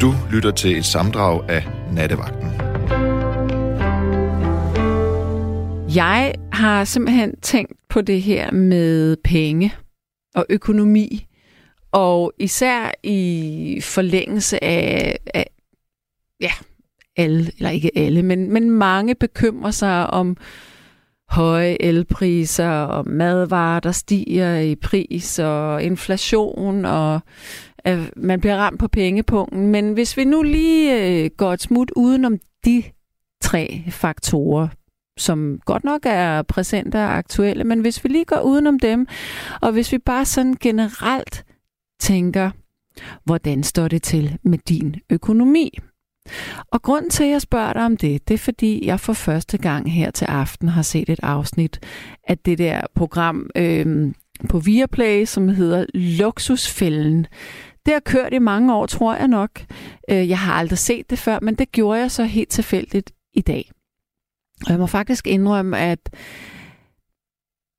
Du lytter til et samdrag af Nattevagten. Jeg har simpelthen tænkt på det her med penge og økonomi, og især i forlængelse af, af ja, alle, eller ikke alle, men, men mange bekymrer sig om høje elpriser og madvarer, der stiger i pris og inflation, og at man bliver ramt på pengepunkten. Men hvis vi nu lige øh, går et smut udenom de tre faktorer, som godt nok er præsente og aktuelle, men hvis vi lige går udenom dem, og hvis vi bare sådan generelt tænker, hvordan står det til med din økonomi? Og grunden til, at jeg spørger dig om det, det er fordi, jeg for første gang her til aften har set et afsnit af det der program øh, på Viaplay, som hedder Luksusfælden. Det har kørt i mange år, tror jeg nok. Øh, jeg har aldrig set det før, men det gjorde jeg så helt tilfældigt i dag. Og jeg må faktisk indrømme, at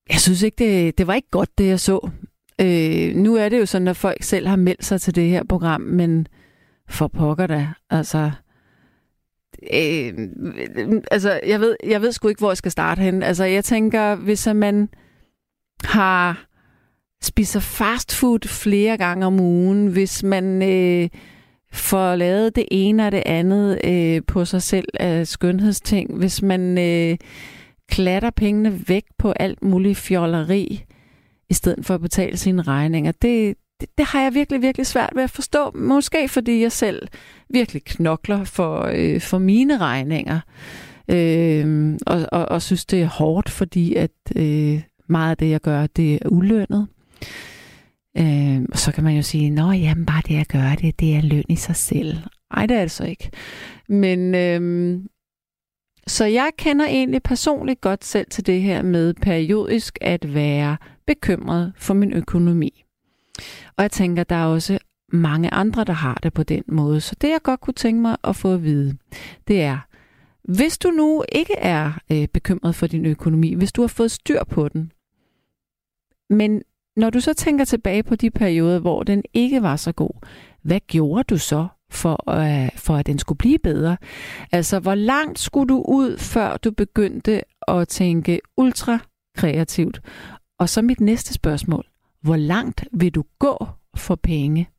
jeg synes ikke, det, det var ikke godt, det jeg så. Øh, nu er det jo sådan, at folk selv har meldt sig til det her program, men for pokker da, altså... Øh, altså, jeg ved, jeg ved sgu ikke, hvor jeg skal starte hen. Altså, jeg tænker, hvis man har spiser fast food flere gange om ugen, hvis man øh, får lavet det ene og det andet øh, på sig selv af skønhedsting, hvis man øh, klatter pengene væk på alt muligt fjolleri, i stedet for at betale sine regninger, det, det, det har jeg virkelig, virkelig svært ved at forstå. Måske fordi jeg selv virkelig knokler for, øh, for mine regninger. Øh, og, og, og synes, det er hårdt, fordi at øh, meget af det, jeg gør, det er ulønnet. Øh, og så kan man jo sige, nå jamen bare det at gøre det, det er løn i sig selv. Ej, det er det så ikke. Men øh, så jeg kender egentlig personligt godt selv til det her med periodisk at være bekymret for min økonomi. Og jeg tænker, der er også mange andre, der har det på den måde. Så det, jeg godt kunne tænke mig at få at vide, det er, hvis du nu ikke er øh, bekymret for din økonomi, hvis du har fået styr på den, men når du så tænker tilbage på de perioder, hvor den ikke var så god, hvad gjorde du så for, øh, for at den skulle blive bedre? Altså, hvor langt skulle du ud, før du begyndte at tænke ultra kreativt? Og så mit næste spørgsmål. Hvor langt vil du gå for penge?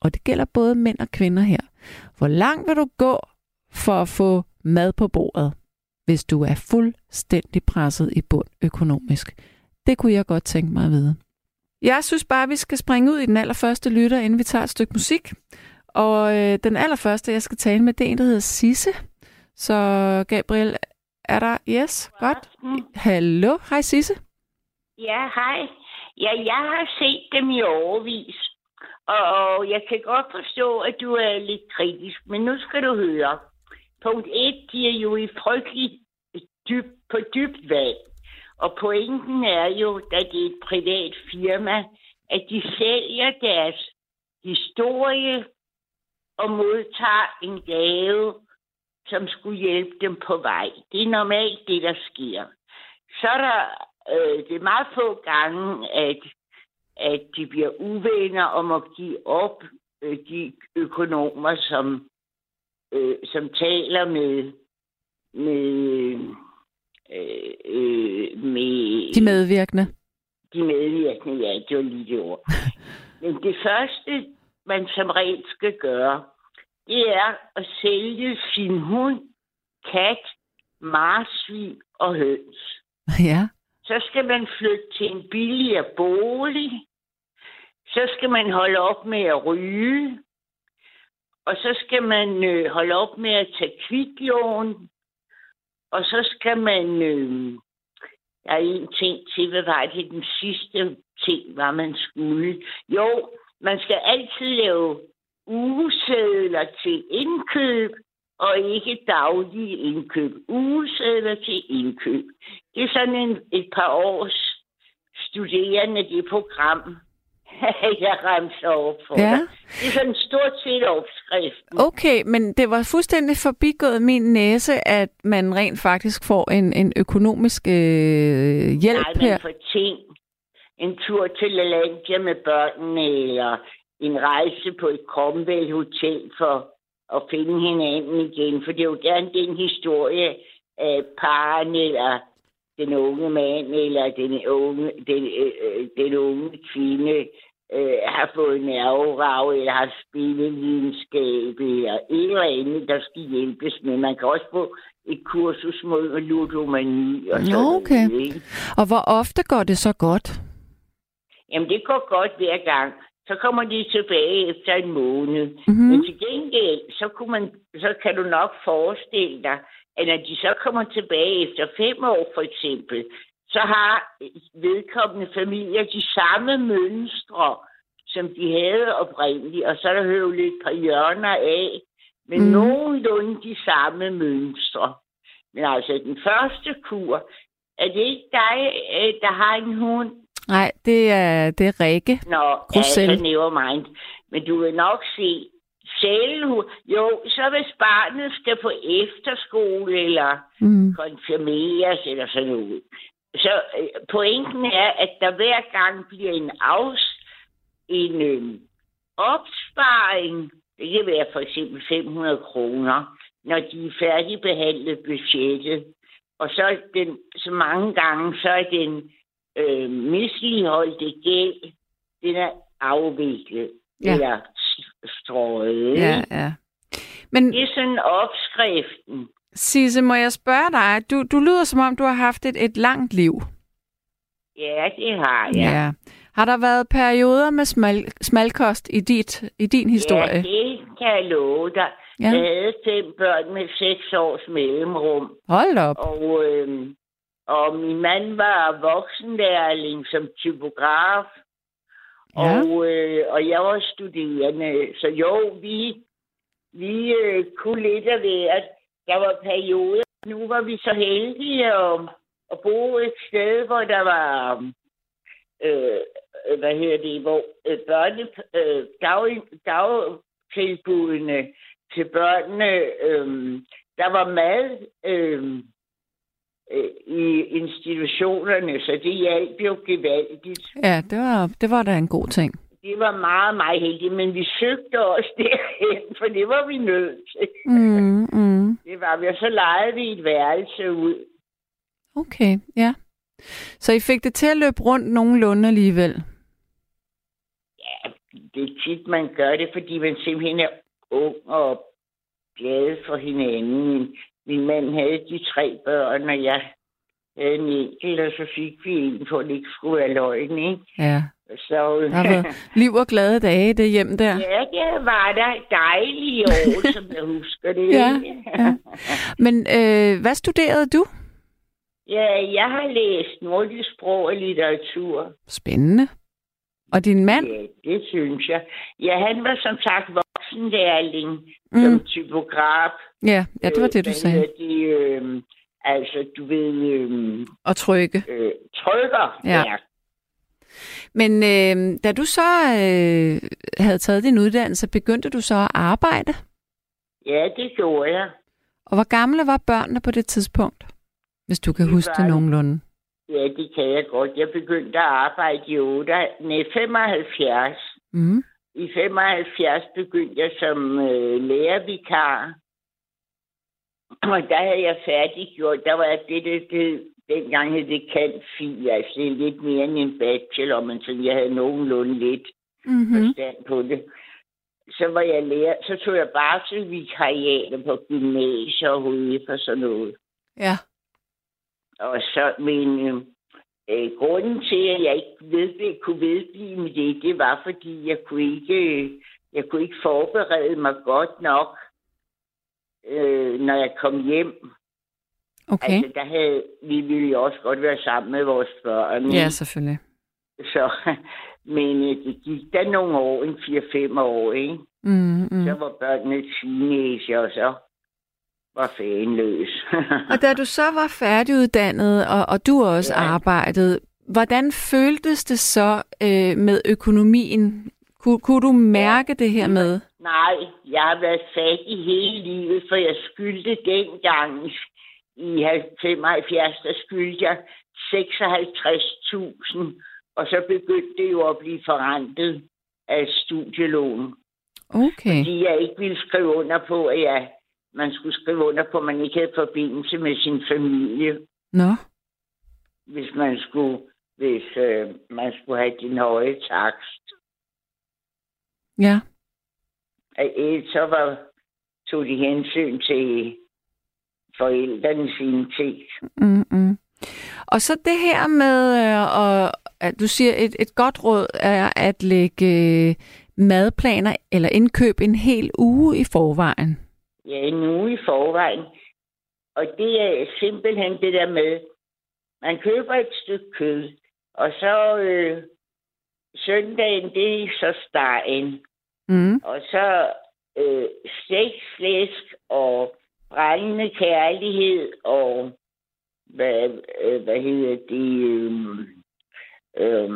Og det gælder både mænd og kvinder her. Hvor langt vil du gå for at få mad på bordet, hvis du er fuldstændig presset i bund økonomisk? Det kunne jeg godt tænke mig at vide. Jeg synes bare, at vi skal springe ud i den allerførste lytter, inden vi tager et stykke musik. Og øh, den allerførste, jeg skal tale med, det er en, der hedder Sisse. Så Gabriel, er der? Yes, godt. Hallo, hej Sisse. Ja, hej. Ja, jeg har set dem i overvis. Og jeg kan godt forstå, at du er lidt kritisk, men nu skal du høre. Punkt 1, de er jo i frygtelig dyb, på dybt vand. Og pointen er jo, at det er et privat firma, at de sælger deres historie og modtager en gave, som skulle hjælpe dem på vej. Det er normalt det, der sker. Så er der, øh, det er meget få gange, at, at de bliver uvenner om at give op øh, de økonomer, som, øh, som taler med, med øh, øh, med... De medvirkende? De medvirkende, ja, det var lige det ord. Men det første, man som regel skal gøre, det er at sælge sin hund, kat, marsvin og høns. Ja. Så skal man flytte til en billigere bolig. Så skal man holde op med at ryge. Og så skal man øh, holde op med at tage kviklån. Og så skal man... Øh, der er en ting til, hvad var det den sidste ting, var man skulle? Jo, man skal altid lave ugesedler til indkøb, og ikke daglige indkøb. Ugesedler til indkøb. Det er sådan en, et par års studerende, det program, jeg remser over for ja. dig. Det er sådan stort set opskriften. Okay, men det var fuldstændig forbigået min næse, at man rent faktisk får en, en økonomisk øh, hjælp Nej, her. Nej, får ting. En tur til LaLandia med børnene, eller en rejse på et Cromwell Hotel for at finde hinanden igen. For det er jo gerne den historie af paren, eller den unge mand, eller den unge, den, øh, øh den unge kvinde, øh, har fået nerverav, eller har spillet videnskab, eller et eller andet, der skal hjælpes med. Man kan også få et kursus mod ludomani. Og sådan okay. Noget, og hvor ofte går det så godt? Jamen, det går godt hver gang. Så kommer de tilbage efter en måned. Mm-hmm. Men til gengæld, så, kunne man, så kan du nok forestille dig, at når de så kommer tilbage efter fem år for eksempel, så har vedkommende familier de samme mønstre, som de havde oprindeligt, og så er der høvlet et par hjørner af, men mm. nogenlunde de samme mønstre. Men altså, den første kur, er det ikke dig, øh, der har en hund? Det er, det er Rikke. Nå, Grussel. altså, never mind. Men du vil nok se, selv jo, så hvis barnet skal på efterskole, eller mm. konfirmeres, eller sådan noget, så øh, pointen er, at der hver gang bliver en afs en øh, opsparing, det kan være for eksempel 500 kroner, når de er færdigbehandlet budgettet. Og så, den, så mange gange, så er den øh, misligeholdte gæld, den er afviklet. Ja. Eller strøget. Ja, ja. Men, det er sådan opskriften. Sisse, må jeg spørge dig? Du, du lyder som om, du har haft et, et langt liv. Ja, det har jeg. Ja. Har der været perioder med smal, smalkost i, dit, i din historie? Ja, det kan jeg love dig. Ja. Jeg havde fem børn med seks års mellemrum. Hold op. Og, øh, og min mand var voksenlærling som typograf. Ja. Og, øh, og jeg var studerende. Så jo, vi, vi øh, kunne lidt af hvert. Der var perioder. Nu var vi så heldige at, at bo et sted, hvor der var øh, hvad hedder det, hvor øh, børne, øh, dag, dagtilbudene til børnene, øh, der var mad øh, øh, i institutionerne, så det hjalp jo gevaldigt. Ja, det var, det var da en god ting. Det var meget, meget heldigt, men vi søgte også derhen, for det var vi nødt til. Mm, mm. Det var vi, og så lejede vi et værelse ud. Okay, ja. Så I fik det til at løbe rundt nogenlunde alligevel? Ja, det er tit, man gør det, fordi man simpelthen er ung og glad for hinanden. Min mand havde de tre børn, og jeg havde en enkelt, og så fik vi en, for det ikke skulle være løgn, ikke? Ja. Så, der var liv og glade dage det hjem der. Ja, det var der dejlige år, som jeg husker det. ja, ja. Men øh, hvad studerede du? Ja, jeg har læst nordisk sprog og litteratur. Spændende. Og din mand? Ja, det synes jeg. Ja, han var som sagt voksenlærling mm. som typograf. Ja, ja, det var det, du øh, sagde. De, øh, altså, du ved... Øh, og trykke. Øh, trykker, ja. ja. Men øh, da du så øh, havde taget din uddannelse, begyndte du så at arbejde? Ja, det gjorde jeg. Og hvor gamle var børnene på det tidspunkt? Hvis du kan det huske det nogenlunde. Ja, det kan jeg godt. Jeg begyndte at arbejde i 8, nej, 75. Mm. I 75 begyndte jeg som øh, lærervikar. Og der havde jeg færdiggjort. Der var det, det, det dengang hed det kan fil, altså det er lidt mere end en bachelor, men så jeg havde nogenlunde lidt mm-hmm. forstand på det. Så var jeg lærer, så tog jeg bare til vikariater på gymnasier og HF og sådan noget. Ja. Og så, men øh, øh, grunden til, at jeg ikke ved, kunne vedblive med det, det var, fordi jeg kunne ikke, jeg kunne ikke forberede mig godt nok, øh, når jeg kom hjem. Okay. Altså, der havde, vi ville jo også godt være sammen med vores børn. Ja, selvfølgelig. Så, men øh, det gik der nogle år, en 4-5 år, ikke? Mm, mm. Så var børnene teenager, og så var fanløs. og da du så var færdiguddannet, og, og du også ja. arbejdede, hvordan føltes det så øh, med økonomien? Kun, kunne du mærke det her med? Nej, jeg har været fattig hele livet, for jeg skyldte dengang i 75, der skyldte jeg 56.000, og så begyndte det jo at blive forrentet af studielån. Okay. Fordi jeg ikke ville skrive under på, at jeg, man skulle skrive under på, at man ikke havde forbindelse med sin familie, Nå. hvis man skulle, hvis øh, man skulle have din høje takst. Ja. At ellers så var, tog de hensyn til forældrenes indtægt. Mm-mm. Og så det her med, øh, og, at du siger, et, et godt råd er at lægge øh, madplaner eller indkøb en hel uge i forvejen. Ja, en uge i forvejen. Og det er simpelthen det der med, man køber et stykke kød, og så øh, søndagen, det er så stegen. Mm. Og så øh, stegt flæsk og brændende kærlighed og hvad, øh, hvad hedder det? Øh, øh,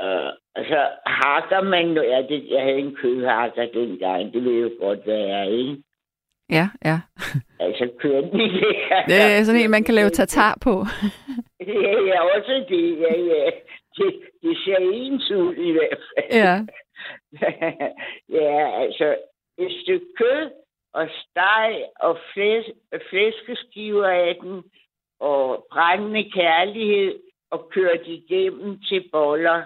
øh, altså hakker man ja, det, jeg havde en kødhakker dengang, det vil jo godt være, ikke? Ja, ja. Altså kørte den i det er sådan en, man kan lave tatar på. Ja, ja, også det, ja, ja. Det, det ser ens ud i hvert fald. Ja. ja, altså et stykke kød og steg og flæs, flæskeskiver af den og brændende kærlighed og kørt igennem til boller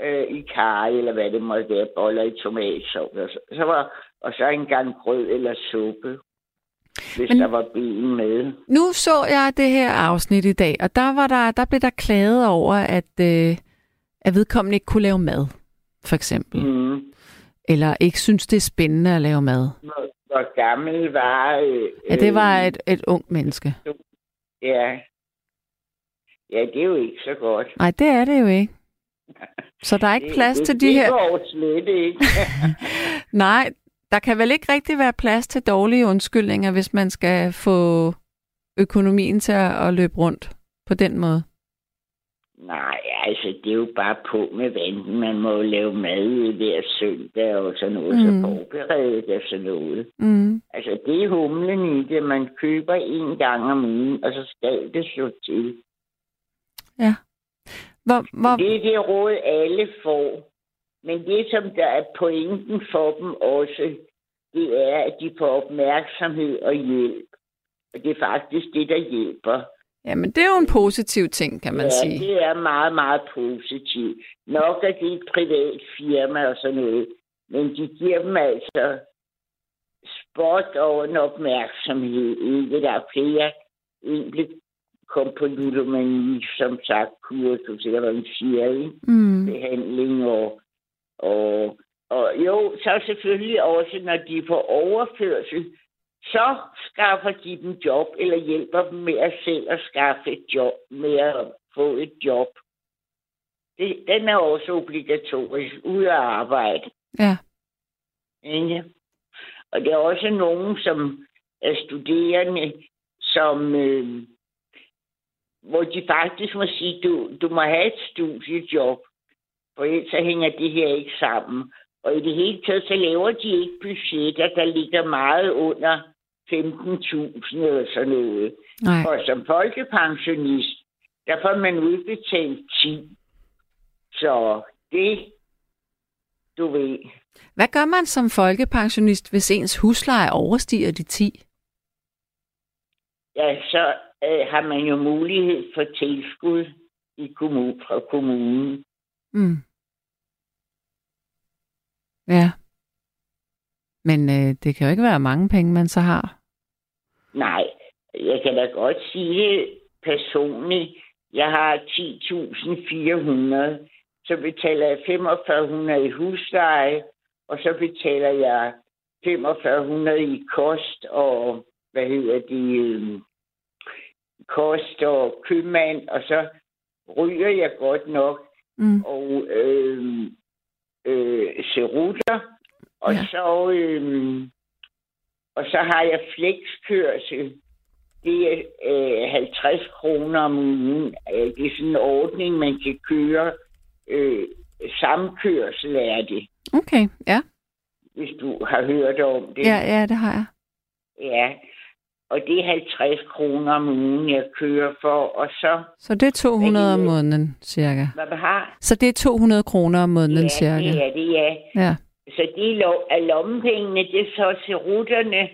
øh, i kar, eller hvad det måtte være, boller i tomatsovs. Så, så var, og så en gang grød eller suppe, hvis Men- der var ben med. Nu så jeg det her afsnit i dag, og der, var der, der blev der klaget over, at, øh, at vedkommende ikke kunne lave mad, for eksempel. Mm. Eller ikke synes, det er spændende at lave mad. Hvor, hvor gammel var... Øh, Ja, det var øh, et, et ung menneske. Ja. Ja, det er jo ikke så godt. Nej, det er det jo ikke. Så der er ikke plads det, til det, de her... Det går slet ikke. Nej, der kan vel ikke rigtig være plads til dårlige undskyldninger, hvis man skal få økonomien til at, løbe rundt på den måde. Nej, altså, det er jo bare på med vandet. Man må jo lave mad hver søndag og sådan noget, mm. Så forberede det og sådan noget. Mm. Altså, det er humlen i det. Man køber en gang om ugen, og så skal det slå til. Ja. Hvor, hvor, Det er det råd, alle får. Men det, som der er pointen for dem også, det er, at de får opmærksomhed og hjælp. Og det er faktisk det, der hjælper. jamen, det er jo en positiv ting, kan man ja, sige. det er meget, meget positivt. Nok er det et privat firma og sådan noget, men de giver dem altså spot over en opmærksomhed. Ikke? Der er flere egentlig kom på ludomani, som sagt, kursus, eller hvad man siger, ikke? Mm. behandling og, og, og jo, så selvfølgelig også, når de får overførsel, så skaffer de dem job, eller hjælper dem med at selv at skaffe et job, med at få et job. Det, den er også obligatorisk, ud at arbejde. Ja. Ikke? Og der er også nogen, som er studerende, som, øh, hvor de faktisk må sige, du, du må have et studiejob, for ellers så hænger det her ikke sammen. Og i det hele taget, så laver de ikke budgetter, der ligger meget under 15.000 eller sådan noget. Nej. Og som folkepensionist, der får man udbetalt 10. Så det, du ved, Hvad gør man som folkepensionist, hvis ens husleje overstiger de 10? ja, så øh, har man jo mulighed for tilskud i kommun, fra kommunen. Mm. Ja. Men øh, det kan jo ikke være mange penge, man så har. Nej, jeg kan da godt sige det personligt. Jeg har 10.400, så betaler jeg 4.500 i husleje, og så betaler jeg 4.500 i kost og, hvad hedder det, øh, kost og købmand, og så ryger jeg godt nok, Mm. og øh, øh, serutter, og Ja. så øh, og så har jeg flexkørsel. Det er øh, 50 kroner om ugen. Øh, Det er sådan en ordning, man kan køre. Øh, samkørsel er det, Okay, ja. hvis du har hørt om det. Ja, ja, det har jeg. ja. Og det er 50 kroner om ugen, jeg kører for. Og så, Så det er 200 om Hvad- måneden, cirka. hvad har? Så det er 200 kroner om måneden, ja, cirka. det er det, ja. Ja. så det er lo- er lommepengene, det er så til rutterne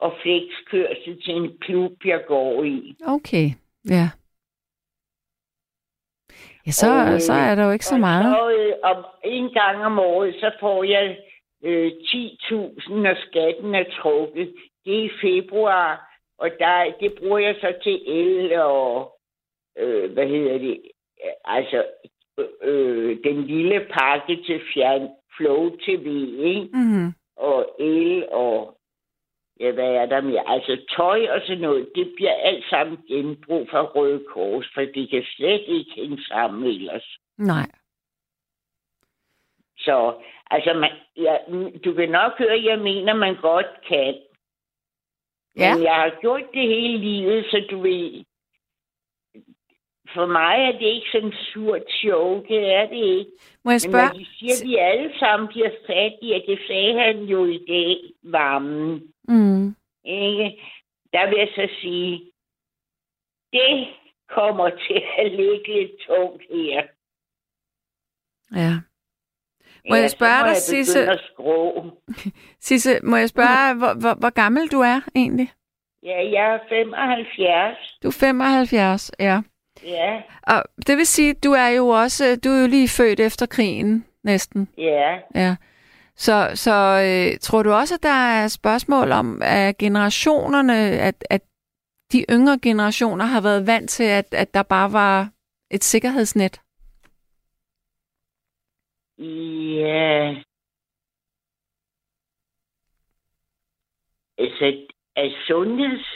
og flekskørsel til en klub, jeg går i. Okay, ja. Ja, så, Og, øh, så er der jo ikke så meget. Så, øh, om, en gang om året, så får jeg øh, 10.000, når skatten er trukket. Det er i februar, og der, det bruger jeg så til el og, øh, hvad hedder det, altså øh, den lille pakke til fjern Flow TV, ikke? Mm-hmm. og el og ja, hvad er der mere? Altså tøj og sådan noget, det bliver alt sammen genbrug fra Røde Kors, for det kan slet ikke hænge sammen ellers. Nej. Så altså, man, ja, du kan nok høre, jeg mener, man godt kan. Ja. Men jeg har gjort det hele livet, så du ved... For mig er det ikke sådan surt show, det er det ikke. Må jeg Men spørge? når de siger, at de alle sammen bliver fattige, og det sagde han jo i dag, varmen, Mm. ikke? Der vil jeg så sige, det kommer til at ligge lidt tungt her. Ja. Må jeg Ja, så spørge må dig, jeg Sisse? Sisse, må jeg spørge, hvor, hvor, hvor gammel du er egentlig? Ja, jeg er 75. Du er 75, ja. Ja, Og det vil sige, du er jo også, du er jo lige født efter krigen, næsten. ja. Ja. Så, så øh, tror du også, at der er spørgsmål om, at generationerne, at, at de yngre generationer har været vant til, at, at der bare var et sikkerhedsnet? Ja. Altså, af sundheds...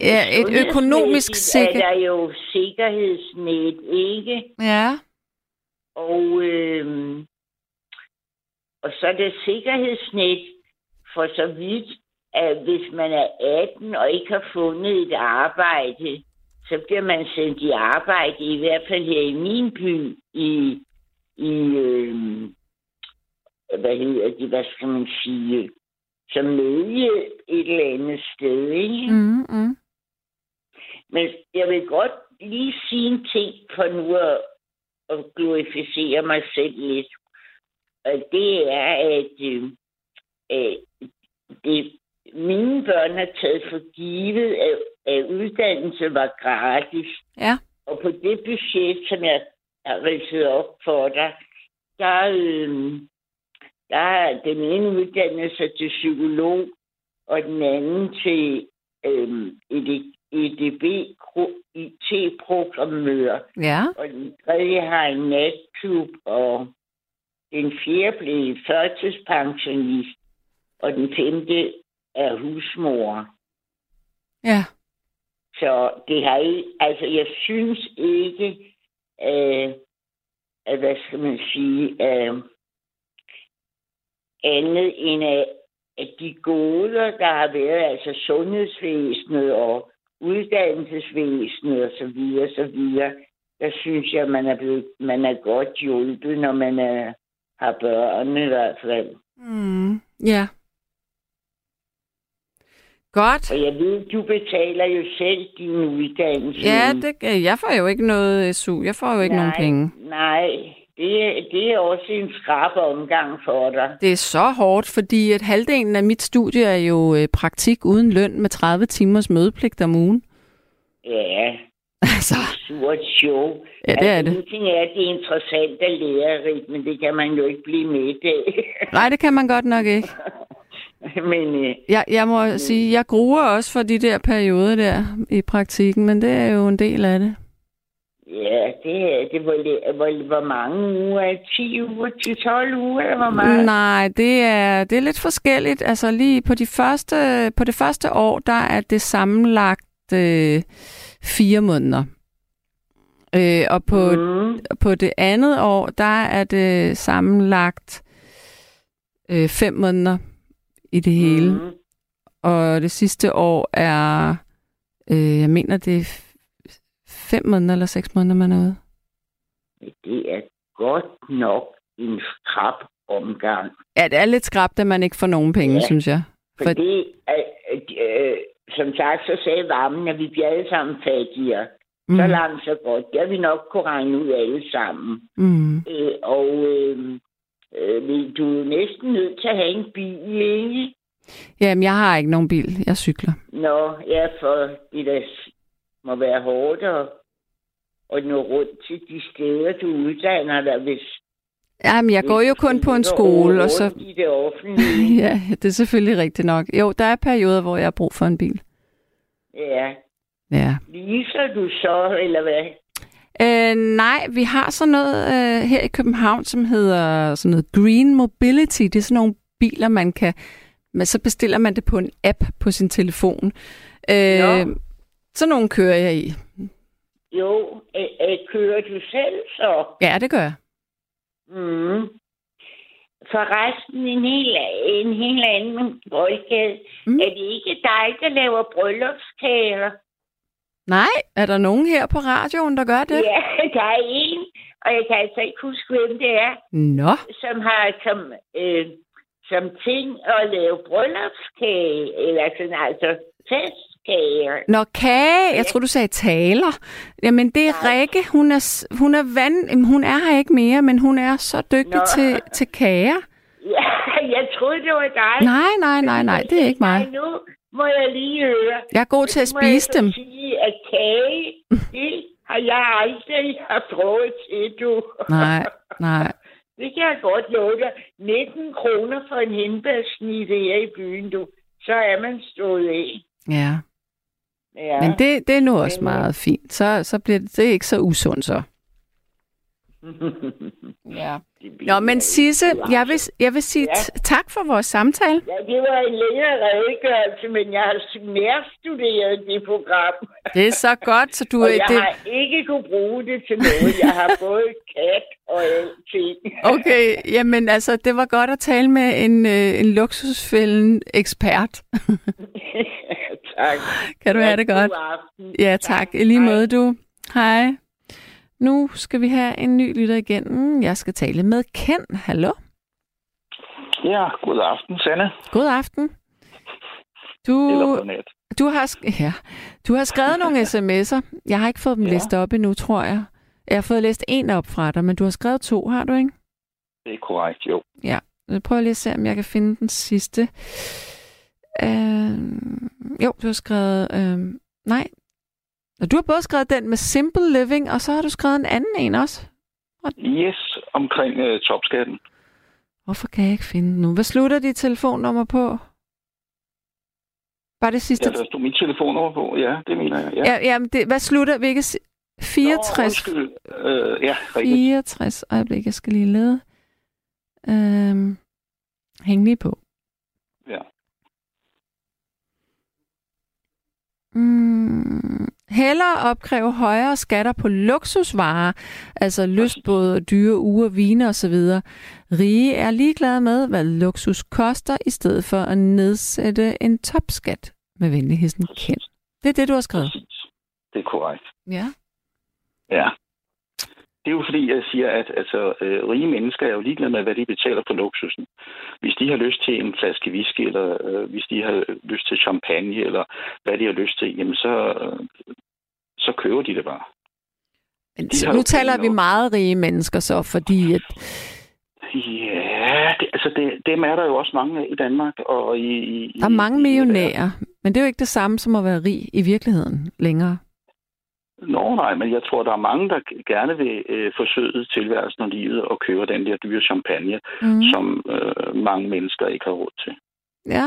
Ja, et økonomisk sundhedsmæssigt sikker... er der jo sikkerhedsnet, ikke? Ja, Og, øhm, og så er det sikkerhedsnet for så vidt, at hvis man er 18 og ikke har fundet et arbejde, så bliver man sendt i arbejde, i hvert fald her i min by, i, i øhm, hvad hedder det, hvad skal man sige, som nødhjælp et eller andet sted, ikke? mm, mm. Men jeg vil godt lige sige en ting for nu at, at glorificere mig selv lidt. Og det er, at øh, øh, det, mine børn har taget for givet, at, at uddannelse var gratis. ja, Og på det budget, som jeg har ridset op for dig, der, øh, der er den ene uddannelse til psykolog, og den anden til øh, EDB IT-programmør, ja, og den tredje har en natklub, og den fjerde blev førtidspensionist, og den femte er husmor. ja. Så det har ikke, altså jeg synes ikke, Øh, af, af hvad skal man sige, af andet end af, at de goder, der har været, altså sundhedsvæsenet og uddannelsesvæsenet og så videre, så videre, der synes jeg, man er, blevet, man er godt hjulpet, når man er, har børn i hvert fald. Mm, ja. Godt. Og jeg ved, du betaler jo selv din uddannelse. Ja, det, jeg får jo ikke noget SU. Jeg får jo ikke nej, nogen penge. Nej, det, det er også en skrab omgang for dig. Det er så hårdt, fordi at halvdelen af mit studie er jo øh, praktik uden løn med 30 timers mødepligt om ugen. Ja, Altså, surt show. ja, det er det. En ting er, at det er interessant og lærerigt, men det kan man jo ikke blive med af. Nej, det kan man godt nok ikke. men øh, Jeg, jeg må sige, jeg gruer også for de der perioder der i praktikken, men det er jo en del af det. ja, det, det var, hvor, hvor mange uger? 10 uger til 12 uger, eller hvor meget? Nej, det er, det er lidt forskelligt. Altså lige på, de første, på det første år, der er det sammenlagt øh, fire måneder. Øh, og på. Mm. på det andet år, der er det sammenlagt øh, fem måneder i det hele. Mm. Og det sidste år er, øh, jeg mener, det er fem måneder eller seks måneder, man er ude. Det er godt nok en skrab omgang. Ja, det er lidt skræbt, at man ikke får nogen penge. Ja. synes jeg. For, Fordi, øh, øh, som sagt, så sagde varmen, at vi bliver alle sammen fattigere. Mm. Så langt, så godt. Det har vi nok kunne regne ud alle sammen. mm, Øh, og øh, øh, du er næsten nødt til at have en bil, ikke? Jamen, jeg har ikke nogen bil. Jeg cykler. Nå, ja, for det der må være hårdt at, at nå rundt til de steder, du uddanner dig, hvis... Jamen, jeg går jo kun på en skole, og så... I det offentlige. ja, det er selvfølgelig rigtigt nok. Jo, der er perioder, hvor jeg har brug for en bil. Ja. Ja. Leaser du så, eller hvad? Øh, nej, vi har sådan noget øh, her i København, som hedder sådan noget Green Mobility. Det er sådan nogle biler, man kan... Men så bestiller man det på en app på sin telefon. Øh, så nogle kører jeg i. Jo, øh, øh, kører du selv så? Ja, det gør jeg. Mm. Forresten en helt, en helt anden boldgade. Mm. Er det ikke dig, der laver bryllupskager? Nej, er der nogen her på radioen, der gør det? Ja, der er en, og jeg kan altså ikke huske, hvem det er. Nå. Som har som, øh, som ting at lave bryllupskage, eller sådan altså festkager. Nå, kage. Jeg tror, du sagde taler. Jamen, det er Nej. Rikke. Hun er, hun er vand... Hun er her ikke mere, men hun er så dygtig til, til kager. Ja, jeg troede, det var dig. Nej, nej, nej, nej. Det er ikke mig. Nej, nu må jeg lige høre. Jeg er god til at spise dem. sige, at kage, det har jeg aldrig haft råd til, du. Nej, nej. Det kan jeg godt love dig. 19 kroner for en hindbærsnitte her i byen, du. Så er man stået af. Ja. Ja. Men det, det er nu også meget fint. Så, så bliver det, det er ikke så usundt så. ja. Nå, men Sisse, jeg vil, jeg vil sige ja. tak for vores samtale. Ja, det var en længere redegørelse, men jeg har nærstuderet det program. Det er så godt, så du... og jeg det... har ikke kunne bruge det til noget. Jeg har både kat og alting. okay, jamen altså, det var godt at tale med en, øh, en luksusfælden ekspert. tak. Kan du have det godt? Ja, tak. I lige måde, du. Hej. Nu skal vi have en ny lytter igen. Jeg skal tale med Ken. Hallo? Ja, god aften, Sanne. God aften. Du, du har, ja, du har skrevet nogle sms'er. Jeg har ikke fået dem ja. læst op endnu, tror jeg. Jeg har fået læst en op fra dig, men du har skrevet to, har du ikke? Det er korrekt, jo. Ja, jeg prøver lige at se, om jeg kan finde den sidste. Uh, jo, du har skrevet... Uh, nej, og du har både skrevet den med Simple Living, og så har du skrevet en anden en også. Og... Yes, omkring uh, topskatten. Hvorfor kan jeg ikke finde den nu? Hvad slutter dit telefonnummer på? Var det sidste? Ja, der stod mit telefonnummer på. Ja, det mener jeg. Ja, ja jamen det, hvad slutter? Hvilket? 64? Nå, uh, ja, rigtigt. 64. Øjeblik, jeg skal lige lede. Øhm, hæng lige på. Ja. Mm, hellere opkræve højere skatter på luksusvarer, altså lystbåde, dyre uger, vine osv. Rige er ligeglade med, hvad luksus koster, i stedet for at nedsætte en topskat med venligheden kendt. Det er det, du har skrevet. Det er korrekt. Ja. Ja. Det er jo fordi, jeg siger, at altså, øh, rige mennesker er jo ligeglade med, hvad de betaler for luksusen. Hvis de har lyst til en flaske whisky, eller øh, hvis de har lyst til champagne, eller hvad de har lyst til, jamen så, øh, så køber de det bare. Men de nu taler vi meget rige mennesker så, fordi at... Ja, det, altså det, dem er der jo også mange af i Danmark. Og i, i, der er mange millionærer, men det er jo ikke det samme som at være rig i virkeligheden længere. Nå nej, men jeg tror, der er mange, der gerne vil øh, forsøge tilværelsen og livet og købe den der dyre champagne, mm. som øh, mange mennesker ikke har råd til. Ja.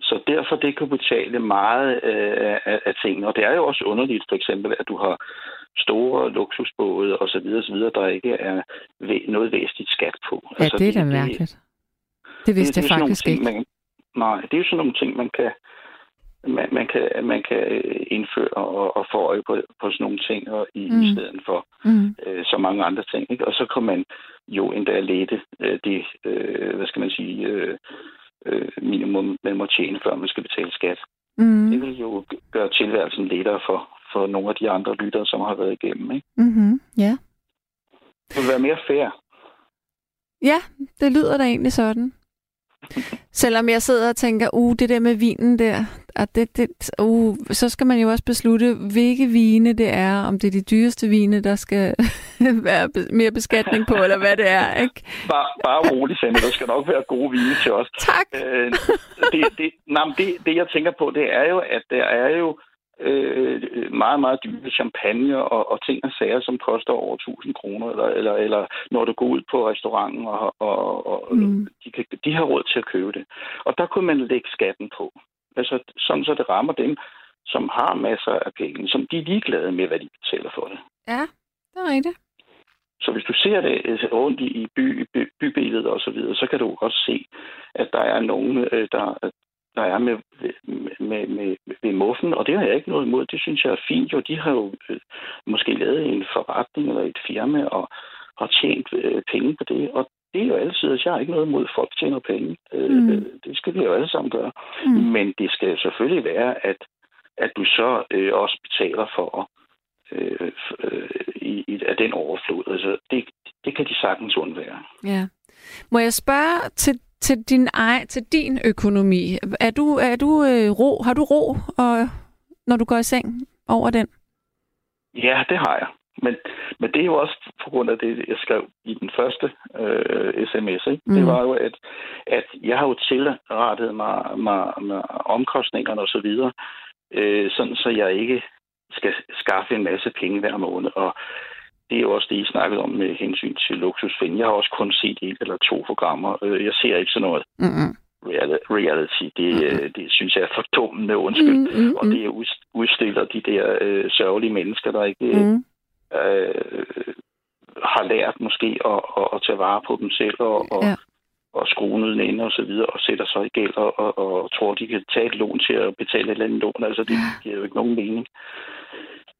Så derfor det kan betale meget øh, af, af tingene. Og det er jo også underligt, for eksempel, at du har store luksusbåde og så videre, så videre, der ikke er noget væsentligt skat på. Ja, altså, det er da mærkeligt. Det vidste det, det jeg faktisk ting, ikke. Man, nej, det er jo sådan nogle ting, man kan man, man, kan, man kan øh, indføre og, og få øje på, på sådan nogle ting og i, mm. i stedet for mm. øh, så mange andre ting. Ikke? Og så kan man jo endda lette øh, det, øh, hvad skal man sige, øh, øh, minimum, man må tjene, før man skal betale skat. Mm. Det vil jo gøre tilværelsen lettere for, for nogle af de andre lyttere, som har været igennem. Ikke? Mm-hmm. Ja. Det vil være mere fair. Ja, det lyder da egentlig sådan. Selvom jeg sidder og tænker, uh, det der med vinen der, at det, det, uh, så skal man jo også beslutte, hvilke vine det er, om det er de dyreste vine, der skal være mere beskatning på, eller hvad det er, ikke? Bare, bare rolig, Sande. Der skal nok være gode vine til os. Tak. Øh, det, det, nej, det, det, jeg tænker på, det er jo, at der er jo øh, meget, meget dyre champagne og, og ting og sager, som koster over 1000 kroner, eller, eller, eller når du går ud på restauranten, og, og, og mm. de, kan, de har råd til at købe det. Og der kunne man lægge skatten på. Altså, sådan så det rammer dem, som har masser af penge, som de er ligeglade med, hvad de betaler for det. Ja, det er rigtigt. Så hvis du ser det øh, rundt i by, by, bybilledet og så videre, så kan du også se, at der er nogen, øh, der, der er med, med, med, med muffen, og det har jeg ikke noget imod. Det synes jeg er fint. Jo, de har jo øh, måske lavet en forretning eller et firma og har tjent øh, penge på det, og det er jo altid, at jeg har ikke noget imod, at folk tjener penge. Øh, mm. Øh, det skal vi jo alle sammen gøre. Mm. Men det skal selvfølgelig være, at, at du så øh, også betaler for øh, øh, i, i, af den overflod. Altså, det, det kan de sagtens undvære. Ja. Må jeg spørge til til din ej, til din økonomi. Er du, er du øh, ro? Har du ro, og, når du går i seng over den? Ja, det har jeg. Men, men det er jo også på grund af det, jeg skrev i den første øh, sms. Ikke? Mm. Det var jo, at, at jeg har jo tilrettet mig, mig med omkostningerne osv., øh, sådan så jeg ikke skal skaffe en masse penge hver måned. Og det er jo også det, I snakkede om med hensyn til luksusfilm. Jeg har også kun set et eller to programmer. Øh, jeg ser ikke sådan noget mm-hmm. reality. Det, mm-hmm. det synes jeg er for dummende, undskyld. Mm-hmm. Og det udstiller de der øh, sørgelige mennesker, der ikke mm-hmm. øh, har lært måske at, at, at tage vare på dem selv og, og, ja. og skrue ned inde og så videre, og sætter sig i gæld og, og, og tror, de kan tage et lån til at betale et eller andet lån. Altså, det giver jo ikke nogen mening.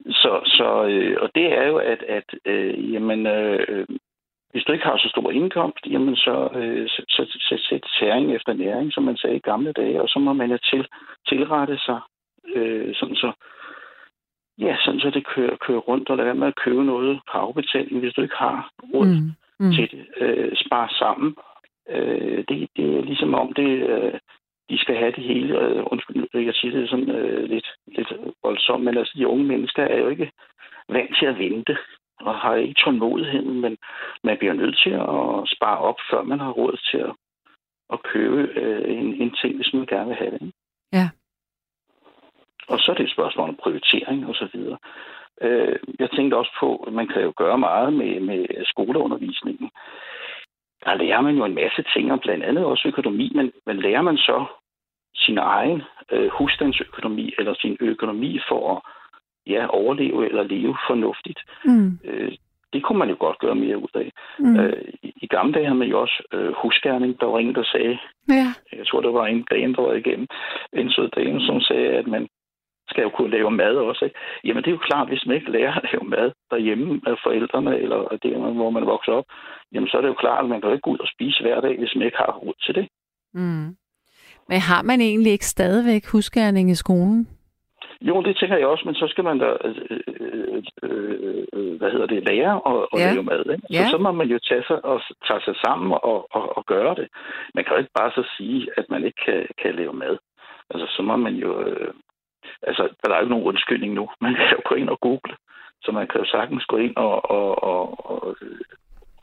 Så, så øh, og det er jo, at, at øh, jamen, øh, hvis du ikke har så stor indkomst, jamen så, øh, så, så, så sæt tæring efter næring, som man sagde i gamle dage, og så må man jo til, tilrette sig, øh, sådan så, ja, sådan så det kører, kører rundt, og lade være med at købe noget på afbetaling, hvis du ikke har råd mm. Mm. til det. Øh, spare sammen. Øh, det, det er ligesom om, det, øh, de skal have det hele. Øh, undskyld, jeg siger det sådan øh, lidt, lidt voldsomt, men altså, de unge mennesker er jo ikke vant til at vente og har ikke tålmodigheden, men man bliver nødt til at spare op, før man har råd til at, at købe øh, en, en ting, hvis man gerne vil have det. Ja. Og så er det et spørgsmål om prioritering og så videre. Øh, jeg tænkte også på, at man kan jo gøre meget med, med skoleundervisningen. Der lærer man jo en masse ting, og blandt andet også økonomi, men, men lærer man så sin egen øh, husstandsøkonomi eller sin økonomi for at ja, overleve eller leve fornuftigt. Mm. Øh, det kunne man jo godt gøre mere ud af. Mm. Øh, i, I gamle dage havde man jo også øh, husgærning. Der var ingen, der sagde, ja. jeg tror, der var en dame, der var igennem, en sød dame, som sagde, at man skal jo kunne lave mad også. Ikke? Jamen det er jo klart, hvis man ikke lærer at lave mad derhjemme af forældrene, eller det, hvor man vokser op, jamen så er det jo klart, at man kan jo ikke gå ud og spise hver dag, hvis man ikke har råd til det. Mm. Men har man egentlig ikke stadigvæk husgærning i skolen? Jo, det tænker jeg også, men så skal man da, øh, øh, øh, øh hvad hedder det, lære og, og ja. lave mad. Ikke? Ja. Så, så må man jo tage sig, og, tage sig sammen og, og, og gøre det. Man kan jo ikke bare så sige, at man ikke kan, kan lave mad. Altså, så må man jo... Øh, altså, der er jo ikke nogen undskyldning nu. Man kan jo gå ind og google. Så man kan jo sagtens gå ind og, og, og, og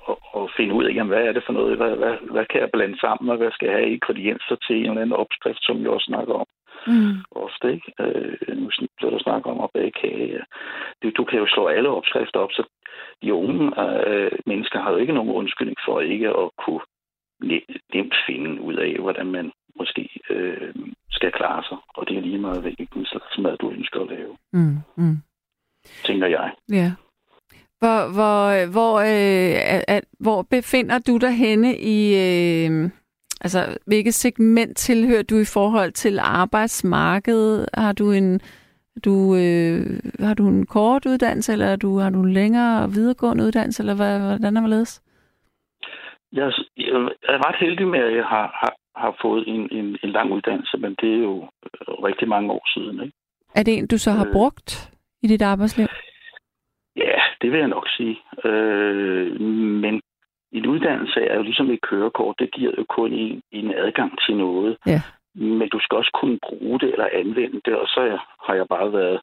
og, og finde ud af, jamen, hvad er det for noget, hvad, hvad, hvad kan jeg blande sammen, og hvad skal jeg have ingredienser til en eller anden opskrift, som jeg også snakker om. Mm. Ofte, ikke? Øh, nu bliver der snakket om at bage kage. Du, du kan jo slå alle opskrifter op, så de unge øh, mennesker har jo ikke nogen undskyldning for ikke at kunne nemt finde ud af, hvordan man måske øh, skal klare sig. Og det er lige meget, hvilken slags mad du ønsker at lave. Mm. Mm. Tænker jeg. Ja. Hvor, hvor, hvor, øh, at, hvor befinder du dig henne i... Øh, altså, hvilket segment tilhører du i forhold til arbejdsmarkedet? Har du en... Du, øh, har du en kort uddannelse, eller du, har du en længere videregående uddannelse, eller hvad, hvordan er det? Jeg, jeg er ret heldig med, at jeg har, har, har fået en, en, en lang uddannelse, men det er jo rigtig mange år siden. Ikke? Er det en, du så har øh, brugt i dit arbejdsliv? Ja, det vil jeg nok sige. Øh, men en uddannelse er jo ligesom et kørekort. Det giver jo kun en, en adgang til noget. Ja. men du skal også kunne bruge det eller anvende det, og så har jeg bare været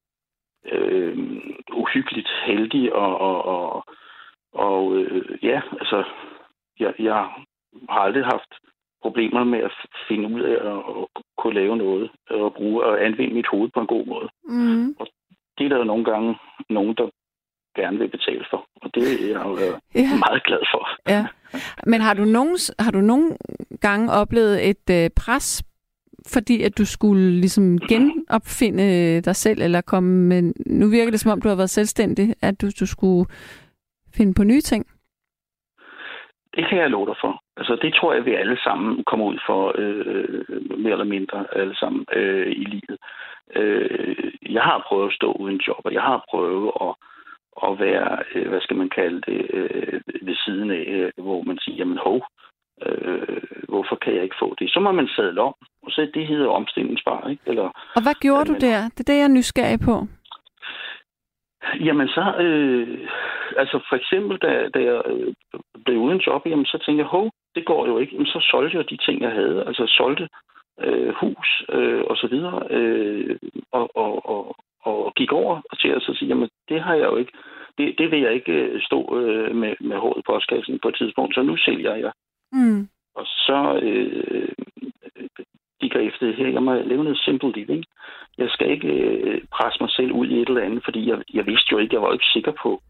øh, uhyggeligt heldig, og, og, og, og øh, ja, altså, jeg, jeg har aldrig haft problemer med at finde ud af at, at kunne lave noget, og bruge og anvende mit hoved på en god måde. Mm. Og det er der jo nogle gange nogen, der gerne vil betale for. Og det er jeg jo ja. meget glad for. Ja. Men har du, nogen, har du nogle gange oplevet et øh, pres, fordi at du skulle ligesom genopfinde dig selv, eller komme med... Nu virker det, som om du har været selvstændig, at du, du skulle finde på nye ting? Det kan jeg love dig for. Altså, det tror jeg, vi alle sammen kommer ud for, øh, mere eller mindre alle sammen øh, i livet. Øh, jeg har prøvet at stå uden job, og jeg har prøvet at at være, øh, hvad skal man kalde det, øh, ved siden af, øh, hvor man siger, jamen hov, øh, hvorfor kan jeg ikke få det? Så må man sadle om, og så det hedder omstillingsbar, ikke? Eller, og hvad gjorde du der? Det er det, jeg er nysgerrig på. Jamen så, øh, altså for eksempel, da, da jeg øh, blev uden job, jamen så tænkte jeg, hov, det går jo ikke. Jamen så solgte jeg de ting, jeg havde. Altså solgte øh, hus øh, og så videre, øh, og, og, og, og gik over til at så sige, jamen det har jeg jo ikke, det, det vil jeg ikke øh, stå øh, med, med håret i postkassen på et tidspunkt, så nu sælger jeg. Mm. Og så øh, gik efter det her, jeg må leve noget simple living. Jeg skal ikke øh, presse mig selv ud i et eller andet, fordi jeg, jeg vidste jo ikke, jeg var ikke sikker på,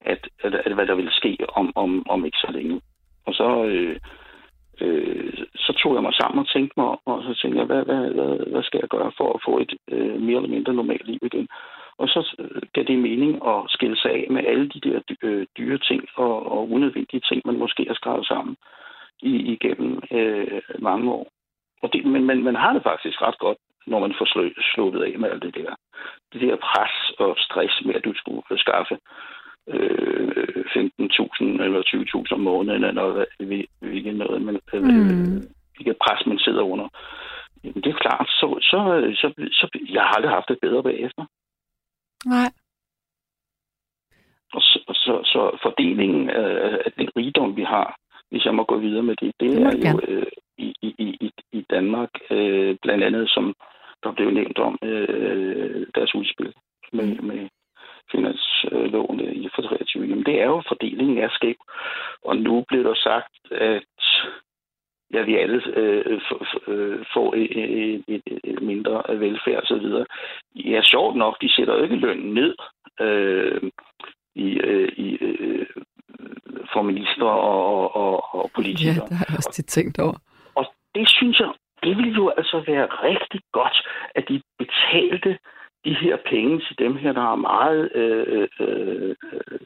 at, at, at hvad der ville ske om, om, om ikke så længe. Og så, øh, øh, så tog jeg mig sammen og tænkte mig, og så tænkte jeg, hvad, hvad, hvad, hvad skal jeg gøre for at få et øh, mere eller mindre normalt liv igen? Og så øh, gav det mening at skille sig af med alle de der øh, dyre ting og, og unødvendige ting, man måske har skrevet sammen i, igennem øh, mange år. Og det, men man, man har det faktisk ret godt, når man får slå, sluppet af med alt det der. Det der pres og stress med, at du skulle skaffe øh, 15.000 eller 20.000 om måneden, eller hvilket noget, men, øh, mm. hvilket pres man sidder under. Jamen, det er klart, så, så, så, så, jeg har aldrig haft det bedre bagefter. Nej. Og så, så, så fordelingen af, af den rigdom, vi har, hvis jeg må gå videre med det, det er jo øh, i, i, i, i Danmark, øh, blandt andet, som der blev nævnt om øh, deres udspil med, med finanslovene øh, i for 23. Jamen, det er jo, fordelingen er skæv. Og nu blev der sagt, at ja, vi alle øh, øh får et, et, et, mindre velfærd og så videre. Ja, sjovt nok, de sætter jo ikke lønnen ned øh, i, øh, i øh, for minister og, og, og politikere. Ja, det har jeg også tit tænkt over. Det synes jeg, det ville jo altså være rigtig godt, at de betalte de her penge til dem her, der er meget øh, øh, øh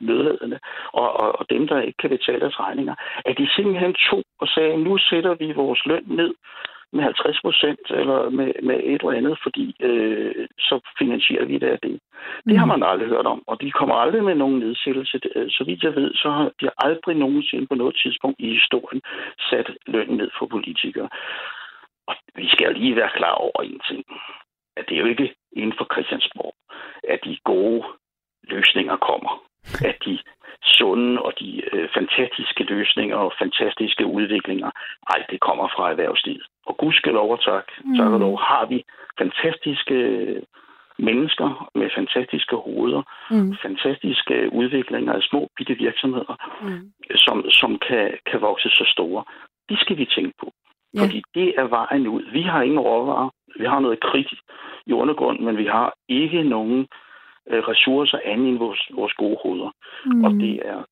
nødhedende, og, og, og dem, der ikke kan betale deres regninger, at de simpelthen tog og sagde, nu sætter vi vores løn ned med 50 procent eller med, med et eller andet, fordi øh, så finansierer vi det af det. Det har mm. man aldrig hørt om, og de kommer aldrig med nogen nedsættelse. Så vidt jeg ved, så har de aldrig nogensinde på noget tidspunkt i historien sat lønnen ned for politikere. Og vi skal lige være klar over en ting at det er jo ikke inden for Christiansborg, at de gode løsninger kommer. At de sunde og de øh, fantastiske løsninger og fantastiske udviklinger, ej, det kommer fra erhvervslivet. Og gudskelov og tak, mm. tak og lov, har vi fantastiske mennesker med fantastiske hoveder, mm. fantastiske udviklinger af små bitte virksomheder, mm. som, som kan, kan vokse så store. De skal vi tænke på. Ja. Fordi det er vejen ud. Vi har ingen råvarer. Vi har noget kridt i undergrunden, men vi har ikke nogen ressourcer andet end vores, vores gode hoveder. Mm. Og det er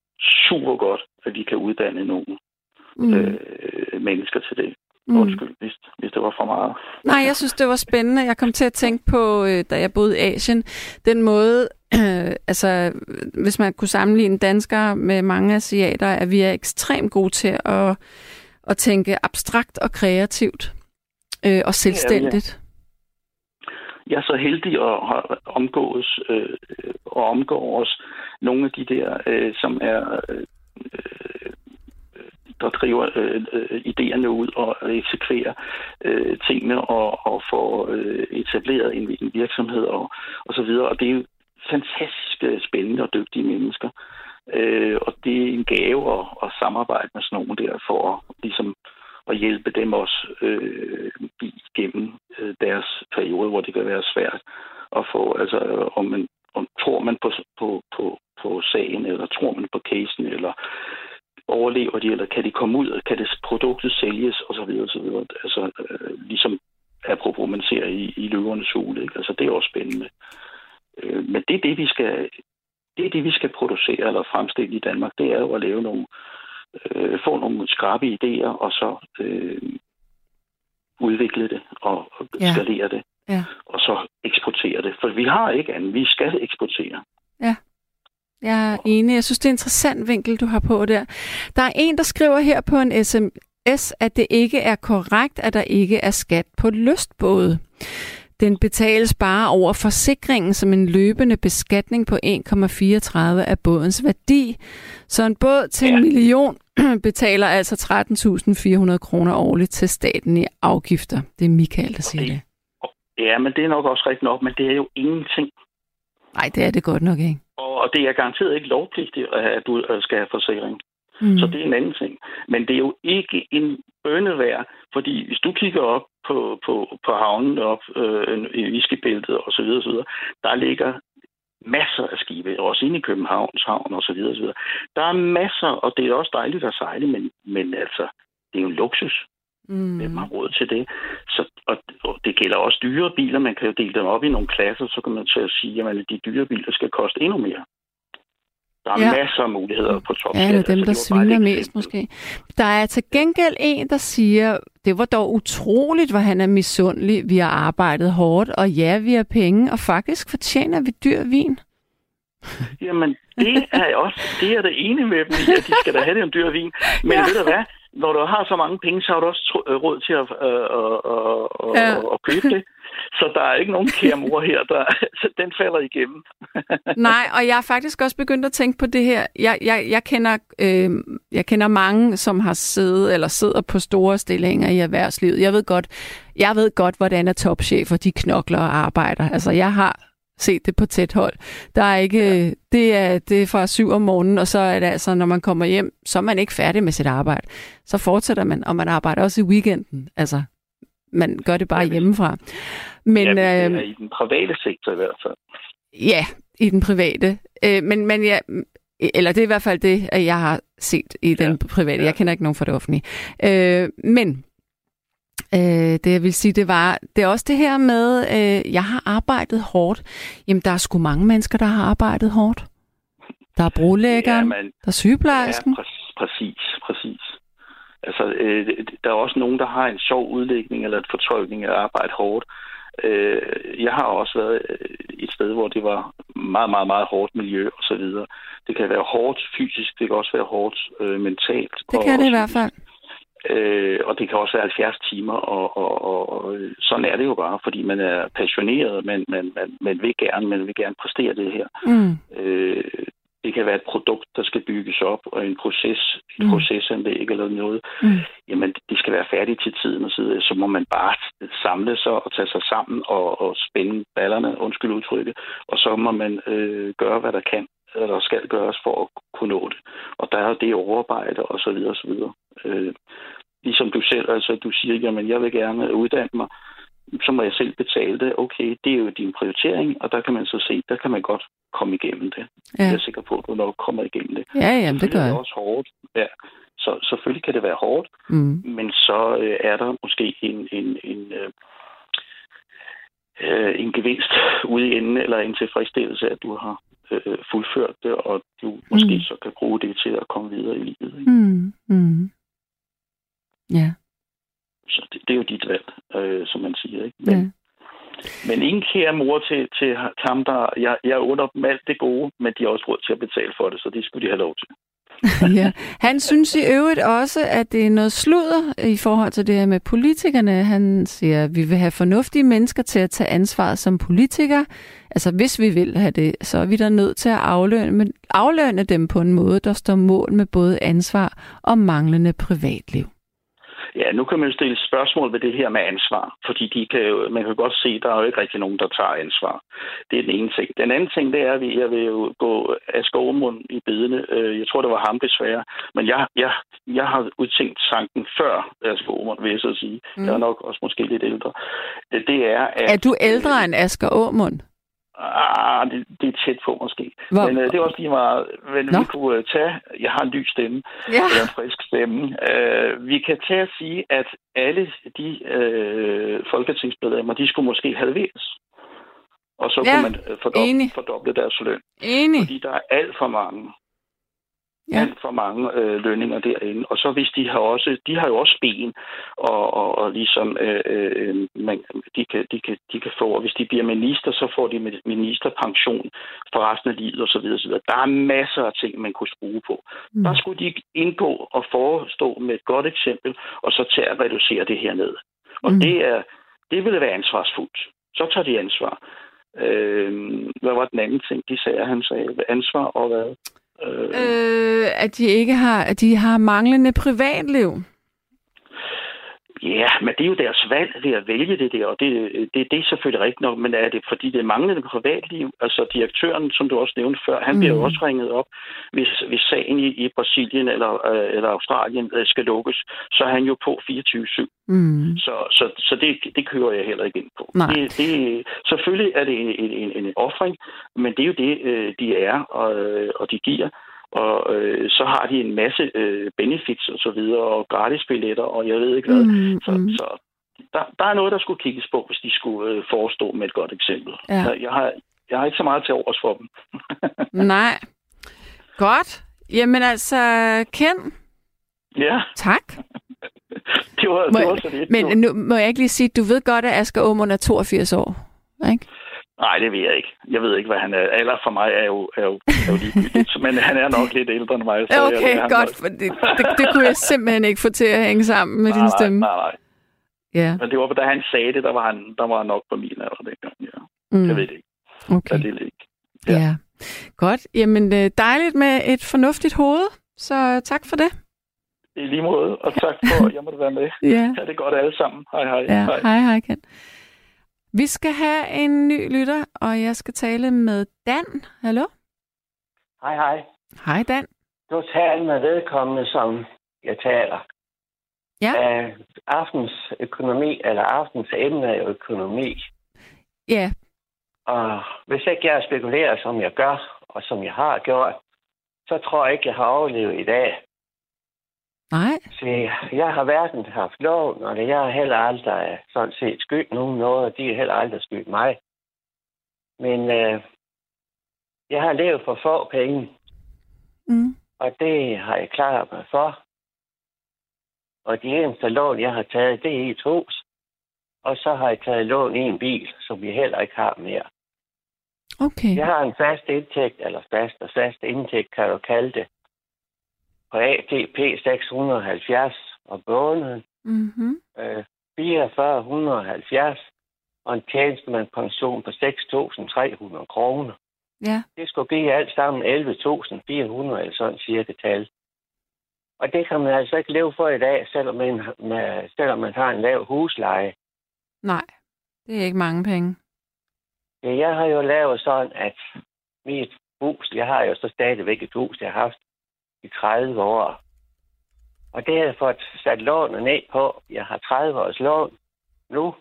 super godt, at vi kan uddanne nogle mm. øh, mennesker til det. Mm. Undskyld, hvis, hvis det var for meget. Nej, jeg synes, det var spændende. Jeg kom til at tænke på, øh, da jeg boede i Asien, den måde, øh, altså hvis man kunne sammenligne danskere med mange asiater, at vi er ekstremt gode til at, at tænke abstrakt og kreativt øh, og selvstændigt. Ja, jeg er så heldig at have omgås øh, og omgår os nogle af de der, øh, som er øh, øh der driver øh, idéerne ud og eksekverer øh, tingene og, og får øh, etableret en, en virksomhed og, og så videre. Og det er jo fantastisk spændende og dygtige mennesker. Øh, og det er en gave at, at samarbejde med sådan nogen der for at ligesom og hjælpe dem også øh, igennem øh, deres periode, hvor det kan være svært at få, altså om man om, tror man på, på, på, på sagen, eller tror man på casen, eller overlever de, eller kan de komme ud, kan det produktet sælges, osv. osv. Altså, øh, ligesom apropos man ser i, i løvernes hul, ikke? Altså, det er også spændende. Øh, men det er det, vi skal, det er det, vi skal producere eller fremstille i Danmark. Det er jo at lave nogle, øh, få nogle skrabe idéer, og så øh, udvikle det og, og ja. skalere det. Ja. Og så eksportere det. For vi har ikke andet. Vi skal eksportere. Ja. Jeg er enig. Jeg synes, det er en interessant vinkel, du har på der. Der er en, der skriver her på en sms, at det ikke er korrekt, at der ikke er skat på lystbåde. Den betales bare over forsikringen som en løbende beskatning på 1,34 af bådens værdi. Så en båd til ja. en million betaler altså 13.400 kroner årligt til staten i afgifter. Det er Michael, der siger det. det. Ja, men det er nok også rigtigt nok, men det er jo ingenting. Nej, det er det godt nok ikke. Og det er garanteret ikke lovpligtigt, at du skal have forsikring. Mm. Så det er en anden ting. Men det er jo ikke en bønnevær, fordi hvis du kigger op på, på, på havnen op øh, i Viskebæltet og så videre, så videre, der ligger masser af skibe, også inde i Københavns havn og så videre, så videre. Der er masser, og det er også dejligt at sejle, men, men altså, det er jo en luksus. Mm. Hvem har råd til det? Så, og, og det gælder også dyre biler. Man kan jo dele dem op i nogle klasser, så kan man til at sige, at de dyre biler skal koste endnu mere. Der er ja. masser af muligheder på top. Ja, det er dem, der sviner mest måske. Der er til gengæld en, der siger, det var dog utroligt, hvor han er misundelig. Vi har arbejdet hårdt, og ja, vi har penge, og faktisk fortjener vi dyr vin. Jamen, det er også, det er det ene med dem, at de skal da have det en dyr vin. Men ja. ved du hvad, når du har så mange penge, så har du også råd til at, øh, øh, øh, ja. at købe det. Så der er ikke nogen kære mor her, der, den falder igennem. Nej, og jeg er faktisk også begyndt at tænke på det her. Jeg, jeg, jeg, kender, øh, jeg kender mange, som har siddet eller sidder på store stillinger i erhvervslivet. Jeg ved godt, jeg ved godt hvordan er topchefer, de knokler og arbejder. Altså, jeg har set det på tæt hold. Der er ikke, ja. det, er, det er fra syv om morgenen, og så er det altså, når man kommer hjem, så er man ikke færdig med sit arbejde. Så fortsætter man, og man arbejder også i weekenden. Altså, man gør det bare hjemmefra. Men, ja, øh, i den private sektor i hvert fald. Ja, i den private. Øh, men, men ja, eller det er i hvert fald det, jeg har set i den ja. private. Ja. Jeg kender ikke nogen fra det offentlige. Øh, men øh, det jeg vil sige, det var, det er også det her med, øh, jeg har arbejdet hårdt. Jamen, der er sgu mange mennesker, der har arbejdet hårdt. Der er brolæggeren, ja, men, der er sygeplejersken. Ja, præcis, præcis. Altså, øh, der er også nogen, der har en sjov udlægning eller et fortolkning af at arbejde hårdt. Øh, jeg har også været øh, et sted, hvor det var meget, meget, meget hårdt miljø og så videre. Det kan være hårdt fysisk, det kan også være hårdt øh, mentalt. Det kan det i hvert fald. Øh, og det kan også være 70 timer, og, og, og, og sådan er det jo bare, fordi man er passioneret, men man, man, man vil gerne, man vil gerne præstere det her. Mm. Øh, det kan være et produkt, der skal bygges op, og en proces, et mm. procesanlæg eller noget. Mm. Jamen, det skal være færdigt til tiden, og så, så må man bare samle sig og tage sig sammen og, og spænde ballerne, undskyld udtrykket, og så må man øh, gøre, hvad der kan eller skal gøres for at kunne nå det. Og der er det overarbejde og så videre og så videre. Øh, ligesom du selv, altså du siger, jamen jeg vil gerne uddanne mig, så må jeg selv betale det. Okay, det er jo din prioritering, og der kan man så se, der kan man godt komme igennem det. Ja. Jeg er sikker på, at du nok kommer igennem det. Ja, jamen, det gør jeg. Det er også hårdt. Ja. Så selvfølgelig kan det være hårdt, mm. men så øh, er der måske en, en, en, øh, øh en gevinst ude i enden, eller en tilfredsstillelse, at du har øh, fuldført det, og du måske mm. så kan bruge det til at komme videre i livet. Ikke? Mm. Mm. Ja. Så det, det er jo dit valg, øh, som man siger. Ikke? Men, ja men ingen kære mor til, til ham, der... Jeg, jeg under dem alt det gode, men de har også råd til at betale for det, så det skulle de have lov til. ja. Han synes i øvrigt også, at det er noget sludder i forhold til det her med politikerne. Han siger, at vi vil have fornuftige mennesker til at tage ansvaret som politikere. Altså hvis vi vil have det, så er vi der nødt til at aflønne, aflønne dem på en måde, der står mål med både ansvar og manglende privatliv. Ja, nu kan man jo stille spørgsmål ved det her med ansvar, fordi de kan jo, man kan godt se, at der er jo ikke rigtig nogen, der tager ansvar. Det er den ene ting. Den anden ting, det er, at jeg vil jo gå af skovmund i bedene. Øh, jeg tror, det var ham desværre. Men jeg, jeg, jeg har udtænkt tanken før Asger Aumund, vil jeg så sige. Mm. Jeg er nok også måske lidt ældre. Det er, at, er du ældre end Asger Aumund? Ah, det, det er tæt på måske. Hvor? Men uh, det er også lige meget, men Nå? vi kunne uh, tage, jeg har en ny stemme, ja. eller en frisk stemme. Uh, vi kan tage at sige, at alle de uh, folketingsmedlemmer, de skulle måske halveres. Og så ja. kunne man fordoble, fordoble deres løn. Enig. Fordi der er alt for mange ja. alt for mange øh, lønninger derinde. Og så hvis de har også, de har jo også ben, og, og, og ligesom øh, øh, man, de, kan, de, kan, de kan få, og hvis de bliver minister, så får de ministerpension for resten af livet osv. osv. Der er masser af ting, man kunne skrue på. Mm. Der skulle de indgå og forestå med et godt eksempel, og så tage at reducere det her ned. Og mm. det, er, det ville være ansvarsfuldt. Så tager de ansvar. Øh, hvad var den anden ting, de sagde? Han sagde ansvar og hvad? Øh, at de ikke har, at de har manglende privatliv. Ja, men det er jo deres valg ved at vælge det der, og det, det, det er selvfølgelig rigtigt nok, men er det fordi det manglende privatliv? Altså direktøren, som du også nævnte før, han mm. bliver jo mm. også ringet op, hvis, hvis sagen i, i Brasilien eller, øh, eller Australien øh, skal lukkes, så er han jo på 24-7. Mm. Så, så, så det, det kører jeg heller ikke ind på. Nej. Det, det, selvfølgelig er det en, en, en, en offring, men det er jo det, øh, de er, og, og de giver og øh, så har de en masse øh, benefits og så videre, og gratis billetter, og jeg ved ikke hvad. Mm, så, mm. så der, der er noget, der skulle kigges på, hvis de skulle øh, forestå med et godt eksempel. Ja. Jeg, har, jeg har ikke så meget til overs for dem. Nej. Godt. Jamen altså, Ken. Ja. Tak. det var, må, det var så lidt. Men nu må jeg ikke lige sige, du ved godt, at Asger Aumund er 82 år, ikke? Nej, det ved jeg ikke. Jeg ved ikke, hvad han er. Alder for mig er jo, er jo, er jo ligegyldigt, men han er nok lidt ældre end mig. Så okay, jeg, godt. For det, det, det kunne jeg simpelthen ikke få til at hænge sammen med nej, din stemme. Nej, nej, Ja. Men det var, da han sagde det, der var han, der var han nok på min alder dengang. Ja. Mm. Jeg ved det ikke. Okay. det ikke. Ja. ja. Godt. Jamen, øh, dejligt med et fornuftigt hoved, så tak for det. I lige måde, og tak for, at jeg måtte være med. ja. Ha' det godt alle sammen. Hej, hej. Ja, hej, hej, hej Ken. Vi skal have en ny lytter, og jeg skal tale med Dan. Hallo? Hej, hej. Hej, Dan. Du taler med vedkommende, som jeg taler. Ja. Uh, aftens økonomi, eller aftens emne er økonomi. Ja. Og hvis ikke jeg spekulerer, som jeg gør, og som jeg har gjort, så tror jeg ikke, jeg har overlevet i dag. Nej. Så jeg har hverken haft lov, og jeg har heller aldrig sådan set skyld nogen noget, og de har heller aldrig skyld mig. Men øh, jeg har levet for få penge, mm. og det har jeg klaret mig for. Og de eneste lån, jeg har taget, det er et hus. Og så har jeg taget lån i en bil, som vi heller ikke har mere. Okay. Jeg har en fast indtægt, eller fast og fast indtægt, kan du kalde det, på ATP 670 og måneden. Mm-hmm. Øh, 4470 og en tjenestemand pension på 6.300 kroner. Ja. Det skulle give alt sammen 11.400 eller sådan cirka tal. Og det kan man altså ikke leve for i dag, selvom man, med, selvom man har en lav husleje. Nej, det er ikke mange penge. Ja, jeg har jo lavet sådan, at mit hus, jeg har jo så stadigvæk et hus, jeg har haft i 30 år. Og det har jeg fået sat lånet ned på. Jeg har 30 års lån nu,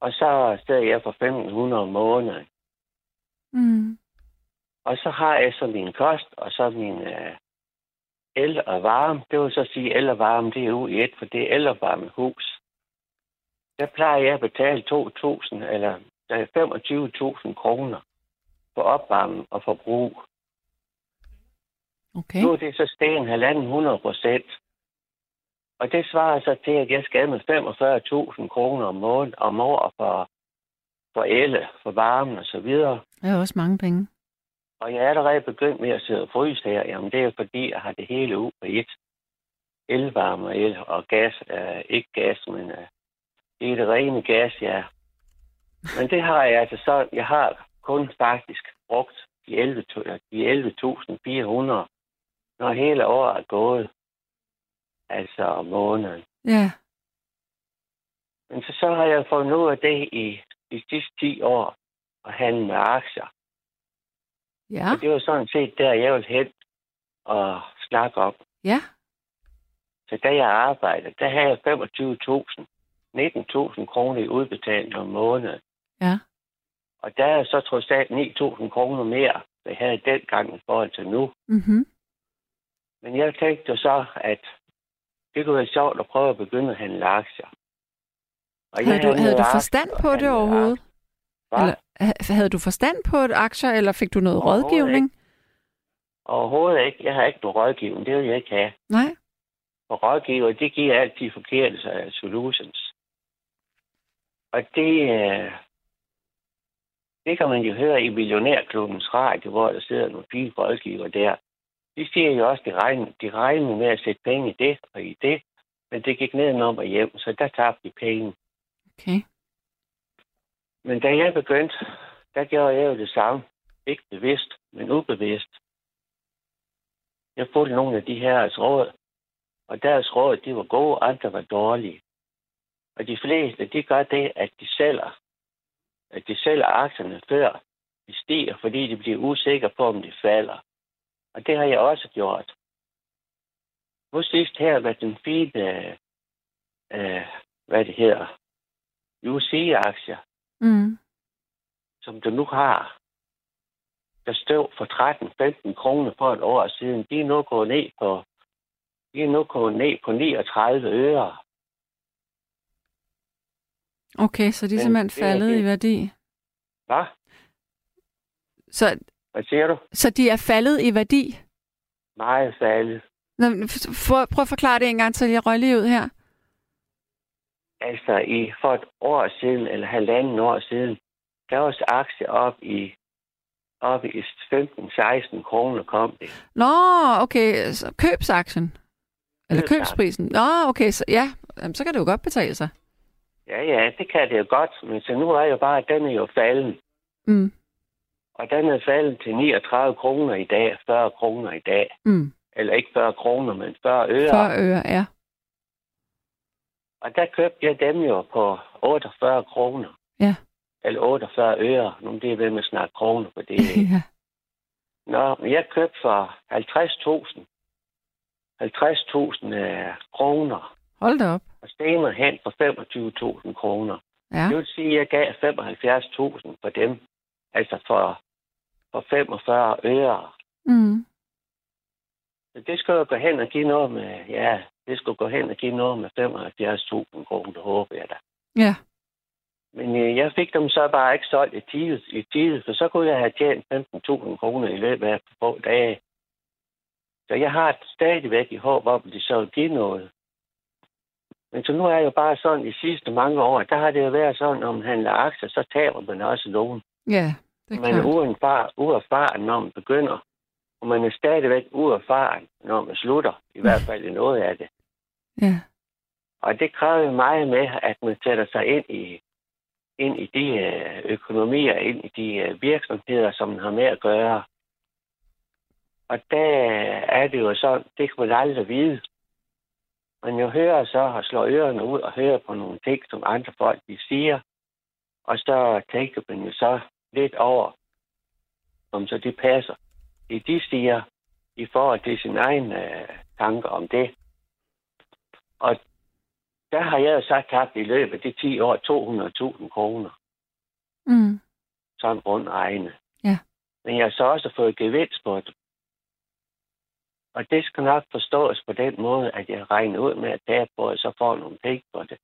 og så stedet jeg for 1500 om måneden. Mm. Og så har jeg så min kost, og så min uh, el og varme. Det vil så sige, el og varme, det er jo i et, for det er el og varme hus. Der plejer jeg at betale 2.000 eller 25.000 kroner for opvarmning og forbrug. Okay. Nu er det så sten halvanden 100 procent. Og det svarer så til, at jeg skal med 45.000 kroner om måned om år for, for elle, for varmen og så videre. Det er også mange penge. Og jeg er allerede begyndt med at sidde og fryse her. Jamen, det er fordi, jeg har det hele ud på et. Elvarme og el og gas. Uh, ikke gas, men uh, det er det rene gas, ja. Men det har jeg altså så, jeg har kun faktisk brugt de 11.400 11 når hele året er gået. Altså måneden. Ja. Men så, så har jeg fået noget af det i de sidste 10 år at handle med aktier. Ja. Og det var sådan set der, jeg ville hen og snakke om. Ja. Så da jeg arbejdede, der havde jeg 25.000, 19.000 kroner i udbetaling om måneden. Ja. Og der er så trods alt 9.000 kroner mere, jeg havde dengang i forhold til nu. Mhm. Men jeg tænkte jo så, at det kunne være sjovt at prøve at begynde at handle aktier. Og jeg Havde du, havde du forstand på det overhovedet? Eller ha- havde du forstand på et aktier, eller fik du noget Overhovedet rådgivning? Overhovedet ikke. Jeg har ikke nogen rådgivning. Det vil jeg ikke have. Nej. Og rådgiver, det giver altid forkerte uh, solutions. Og det, uh, det kan man jo høre i Millionærklubbens radio, hvor der sidder nogle fine rådgiver der. De siger jo også, at de regner, de regner med at sætte penge i det og i det, men det gik ned og hjem, så der tabte de penge. Okay. Men da jeg begyndte, der gjorde jeg jo det samme. Ikke bevidst, men ubevidst. Jeg fulgte nogle af de her råd, og deres råd, de var gode, andre var dårlige. Og de fleste, de gør det, at de sælger, at de sælger aktierne før de stiger, fordi de bliver usikre på, om de falder. Og det har jeg også gjort. Nu sidst her var den fine, øh, hvad det hedder, UC-aktier, Mm. som du nu har, der stod for 13-15 kroner for et år siden, de er nu gået ned på, de er nu gået ned på 39 øre. Okay, så de er Men simpelthen det faldet det. i værdi. Hvad? Så, Hvad siger du? så de er faldet i værdi? Meget faldet. Nå, for, prøv at forklare det en gang til, jeg røg lige ud her. Altså, i, for et år siden, eller halvanden år siden, der var aktier op i, op i 15-16 kroner kom det. Nå, okay, så købsaktien. Eller købsprisen. Nå, okay, så, ja, jamen, så kan det jo godt betale sig. Ja, ja, det kan det jo godt, men så nu er jo bare, at den er jo falden. Mm, Og den er faldet til 39 kroner i dag, 40 kroner i dag. mm. Eller ikke 40 kroner, men 40 øre. 40 øre, ja. Og der købte jeg dem jo på 48 kroner. Ja. Eller 48 øre. Nu er det ved med at snakke kroner på det. ja. Nå, men jeg købte for 50.000. 50.000 øh, kroner. Hold da op. Og senere hen for 25.000 kroner. Ja. Det vil sige, at jeg gav 75.000 for dem. Altså for, for 45 øre. Mm. Så det skulle jo gå hen og give noget med, ja, det skulle gå hen og give noget med 75.000 kroner, håber jeg da. Ja. Men øh, jeg fik dem så bare ikke solgt i tide, i tide, for så kunne jeg have tjent 15.000 kroner i løbet af få dage. Så jeg har stadigvæk i håb om, at de så vil give noget. Men så nu er jeg jo bare sådan, de sidste mange år, der har det jo været sådan, når man handler aktier, så taber man også nogen. Ja, det er Man er uerfaren, uerfaren, når man begynder. Og man er stadigvæk uerfaren, når man slutter. I hvert fald i noget af det. Ja. Og det kræver meget med, at man sætter sig ind i, ind i de øh, økonomier, ind i de øh, virksomheder, som man har med at gøre. Og der er det jo så, det kan man aldrig vide. Men jeg hører så og slår ørerne ud og hører på nogle ting, som andre folk de siger. Og så tænker man jo så lidt over, om så det passer. Det de siger i forhold til sin egen øh, tanker om det. Og der har jeg jo så tabt i løbet af de 10 år 200.000 kroner, Mm. sådan rundt regnet. Ja. Men jeg har så også fået gevinst på det. Og det skal nok forstås på den måde, at jeg regner ud med at og så får nogle penge på det.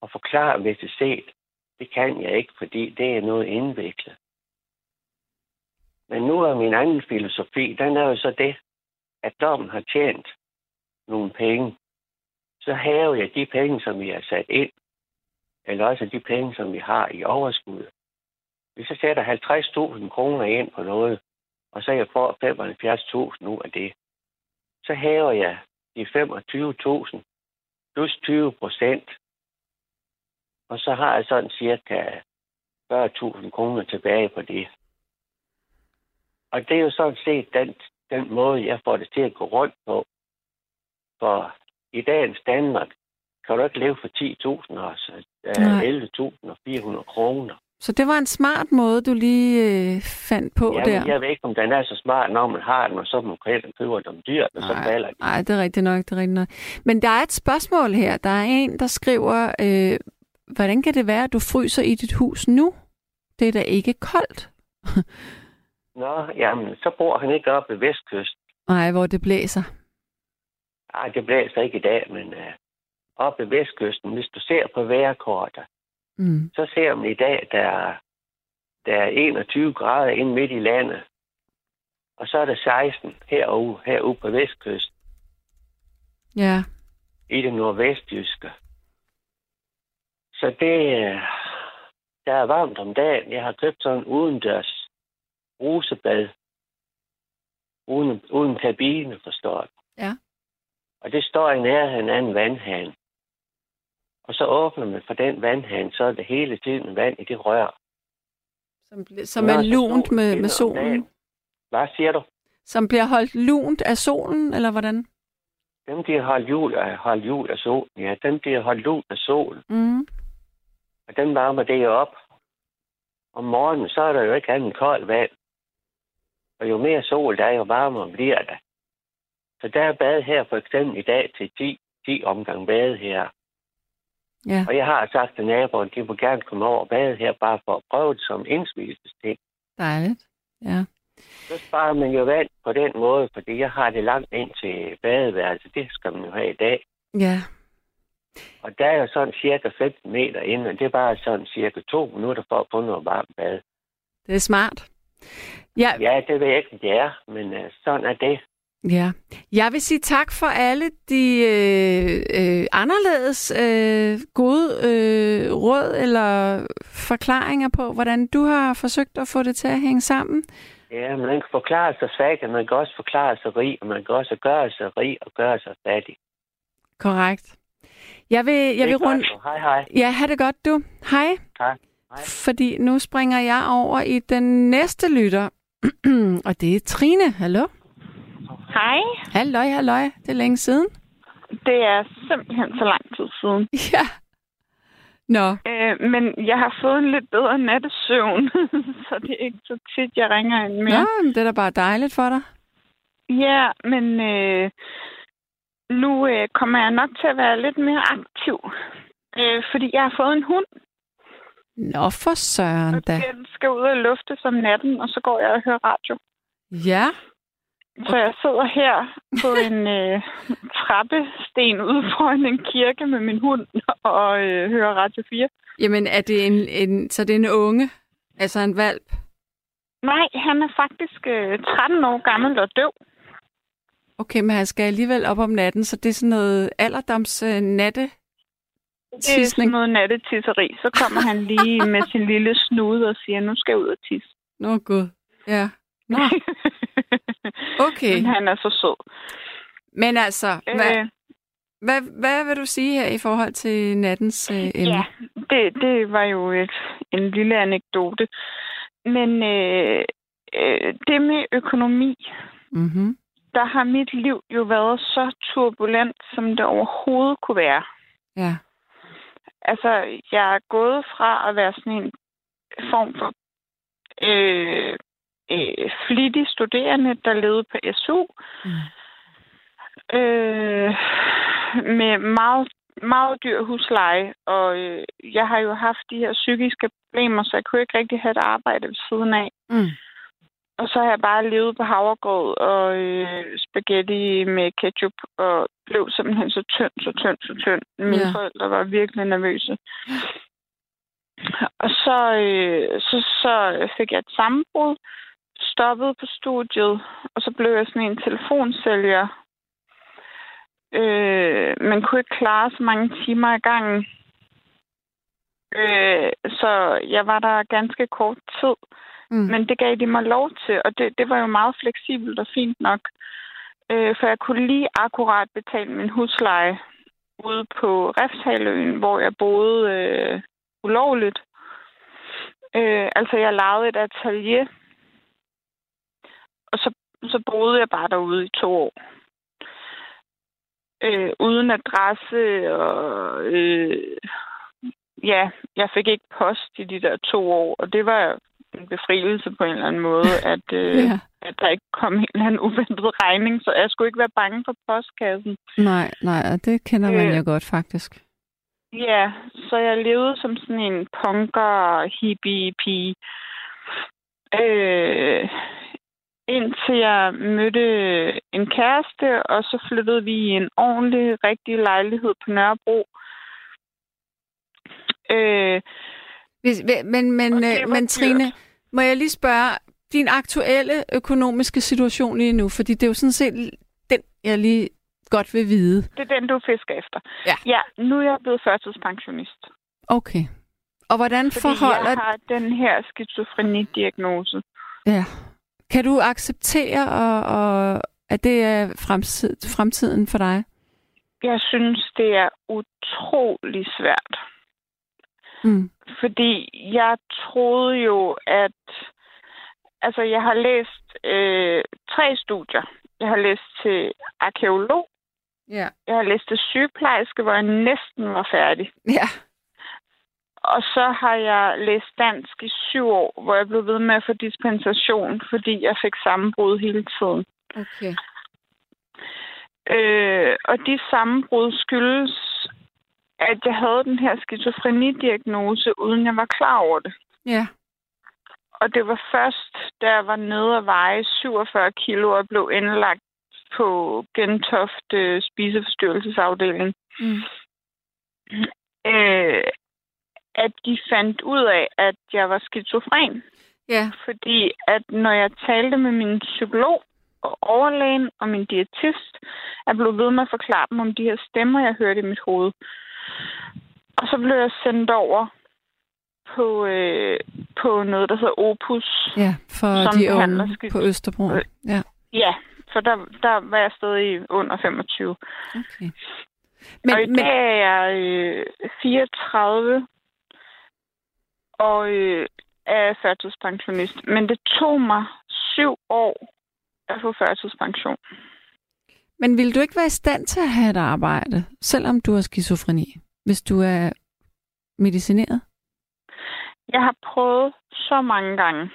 Og forklare, hvis det set, det kan jeg ikke, fordi det er noget indviklet. Men nu er min anden filosofi, den er jo så det, at dommen har tjent nogle penge, så hæver jeg de penge, som vi har sat ind, eller også de penge, som vi har i overskud. Hvis jeg sætter 50.000 kroner ind på noget, og så jeg får 75.000 ud af det, så hæver jeg de 25.000 plus 20 procent. Og så har jeg sådan cirka 40.000 kroner tilbage på det. Og det er jo sådan set den, den måde, jeg får det til at gå rundt på. For i dagens Danmark kan du ikke leve for 10.000 år, så øh, 11.400 kroner. Så det var en smart måde, du lige øh, fandt på Jamen, der. jeg ved ikke, om den er så smart, når man har den, og så man kan købe dem dyrt, og så falder de. Nej, det er rigtigt nok, det er rigtigt nok. Men der er et spørgsmål her. Der er en, der skriver, øh, hvordan kan det være, at du fryser i dit hus nu? Det er da ikke koldt. Nå, jamen, så bor han ikke oppe ved Vestkysten. Nej, hvor det blæser. Nej, det blæser ikke i dag, men uh, oppe ved Vestkysten, hvis du ser på vejrkortet, Mm. så ser man i dag, der er, der er 21 grader inde midt i landet. Og så er der 16 herude, herude på Vestkysten, Ja, i det nordvestjyske. Så det, øh, der er varmt om dagen. Jeg har købt sådan en udendørs brusebad. Uden, uden kabine, forstår du. Ja. Og det står i nærheden af en vandhane. Og så åbner man for den vandhane, så er det hele tiden vand i det rør. som, som er lunt med, med solen. Hvad siger du? Som bliver holdt lunt af solen, eller hvordan? Dem, de har holdt jul, af, holdt jul af solen. Ja, dem, de har holdt lunt af solen. Mm. Og den varmer det op. Om morgenen, så er der jo ikke andet koldt vand. Og jo mere sol der er, jo varmere bliver det. Så der er bad her for eksempel i dag til 10, 10 omgang bade her. Ja. Og jeg har sagt til naboen, de må gerne komme over og bade her, bare for at prøve det som indspisesting. Dejligt. Ja. Så sparer man jo vand på den måde, fordi jeg har det langt ind til badeværelset. Det skal man jo have i dag. Ja. Og der er jo sådan cirka 15 meter inde, og det er bare sådan cirka to minutter for at få noget varmt bad. Det er smart. Ja, Ja, det ved jeg ikke, det er, men uh, sådan er det. ja. Jeg vil sige tak for alle de øh, øh, anderledes øh, gode øh, råd eller forklaringer på, hvordan du har forsøgt at få det til at hænge sammen. Ja, man kan forklare sig svag, og man kan også forklare sig rig, og man kan også gøre sig rig og gøre sig fattig. Korrekt. Jeg vil, jeg er vil så Hej, hej. Ja, ha' det godt, du. Hej. Tak. Hej. Fordi nu springer jeg over i den næste lytter. og det er Trine. Hallo? Hej. Halløj, halløj. Det er længe siden. Det er simpelthen så lang tid siden. Ja. Nå, Øh, men jeg har fået en lidt bedre nattesøvn, så det er ikke så tit, jeg ringer ind Nå mere. men det er da bare dejligt for dig. Ja, men øh, nu øh, kommer jeg nok til at være lidt mere aktiv. Øh, fordi jeg har fået en hund, Nå, for søren og da. den skal ud og lufte som natten, og så går jeg og hører radio. Ja, Så jeg sidder her på en øh, trappesten ude foran en kirke med min hund og øh, hører Radio 4. jamen er det en, en, så det er en unge? Altså en valp? Nej, han er faktisk øh, 13 år gammel og døv. Okay, men han skal alligevel op om natten, så det er sådan noget alderdoms uh, natte Det er sådan noget nattetisseri. Så kommer han lige med sin lille snude og siger, nu skal jeg ud og tisse. Nå, gud. Ja. Nå, okay. Men han er så sød. Men altså, hvad, Øh, hvad, hvad vil du sige her i forhold til nattens øh, emne? ja, det, det var jo et, en lille anekdote. Men øh, øh, det med økonomi, Mm-hmm. Der har mit liv jo været så turbulent, som det overhovedet kunne være. Ja. Altså, jeg er gået fra at være sådan en form for øh, øh, flittig studerende, der levede på SU, Mm. øh, med meget, meget dyr husleje, og øh, jeg har jo haft de her psykiske problemer, så jeg kunne ikke rigtig have et arbejde ved siden af. Mm. Og så har jeg bare levet på havregrød og øh, spaghetti med ketchup, og blev simpelthen så tynd, så tynd, så tynd. Mine Ja. forældre var virkelig nervøse. Og så, øh, så, så fik jeg et sammenbrud, stoppede på studiet, og så blev jeg sådan en telefonsælger. Øh, man kunne ikke klare så mange timer i gangen. Øh, så jeg var der ganske kort tid. Mm. Men det gav de mig lov til, og det, det var jo meget fleksibelt og fint nok. Øh, for jeg kunne lige akkurat betale min husleje ude på Refshaløen, hvor jeg boede øh, ulovligt. Øh, altså, jeg lavede et atelier, og så, så boede jeg bare derude i to år. øh, uden adresse, og øh, ja, jeg fik ikke post i de der to år, og det var en befrielse på en eller anden måde, at, øh, ja. at der ikke kom en eller anden uventet regning, så jeg skulle ikke være bange for postkassen. Nej, nej, og det kender man øh, jo godt faktisk. Ja, så jeg levede som sådan en punker hippie pige. Øh, indtil jeg mødte en kæreste, og så flyttede vi i en ordentlig, rigtig lejlighed på Nørrebro. Øh, Hvis, men men, øh, men Trine, må jeg lige spørge, din aktuelle økonomiske situation lige nu, fordi det er jo sådan set den, jeg lige godt vil vide. Det er den, du fisker efter. Ja. Ja, nu er jeg blevet førtidspensionist. Okay. Og hvordan fordi forholder... jeg har den her skizofreni-diagnose. Ja. Kan du acceptere, og, og, at det er fremtid, fremtiden for dig? Jeg synes, det er utrolig svært. Mm. Fordi jeg troede jo, at... Altså, jeg har læst øh, tre studier. Jeg har læst til arkeolog. Ja. Jeg har læst til sygeplejerske, hvor jeg næsten var færdig. Ja. Og så har jeg læst dansk i syv år, hvor jeg blev ved med at få dispensation, fordi jeg fik sammenbrud hele tiden. Okay. Øh, og de sammenbrud skyldes, at jeg havde den her skizofrenidiagnose, uden jeg var klar over det. Ja. Og det var først, da jeg var nede og veje 47 kilo og blev indlagt på Gentofte spiseforstyrrelsesafdeling, mm. øh, at de fandt ud af, at jeg var skizofren. Ja. Fordi at når jeg talte med min psykolog og overlægen og min diætist, jeg blev ved med at forklare dem om de her stemmer, jeg hørte i mit hoved. Og så blev jeg sendt over på, øh, på noget, der hedder Opus. Ja, for de unge på Østerbro. Øh, ja. ja, for der, der var jeg stadig under 25. Okay. Men, og i men... dag er jeg øh, 34, og øh, er førtidspensionist. Men det tog mig syv år at få førtidspension. Men vil du ikke være i stand til at have et arbejde, selvom du har skizofreni, hvis du er medicineret? Jeg har prøvet så mange gange,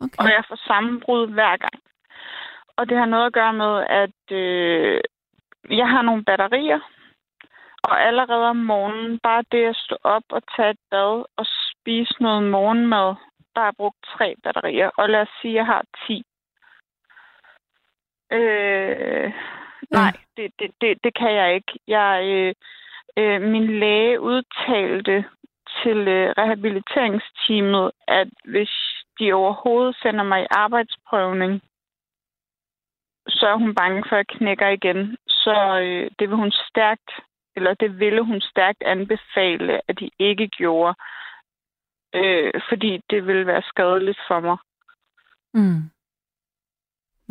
okay. og jeg får sammenbrud hver gang. Og det har noget at gøre med, at øh, jeg har nogle batterier, og allerede om morgenen, bare det at stå op og tage et bad og spise noget morgenmad, der har brugt tre batterier. Og lad os sige, at jeg har 10. Øh, nej, det, det, det, det kan jeg ikke. Jeg, øh, øh, min læge udtalte til øh, rehabiliteringsteamet, at hvis de overhovedet sender mig i arbejdsprøvning, så er hun bange for, at jeg knækker igen. Så øh, det vil hun stærkt, eller det ville hun stærkt anbefale, at de ikke gjorde øh, fordi det vil være skadeligt for mig. Mm.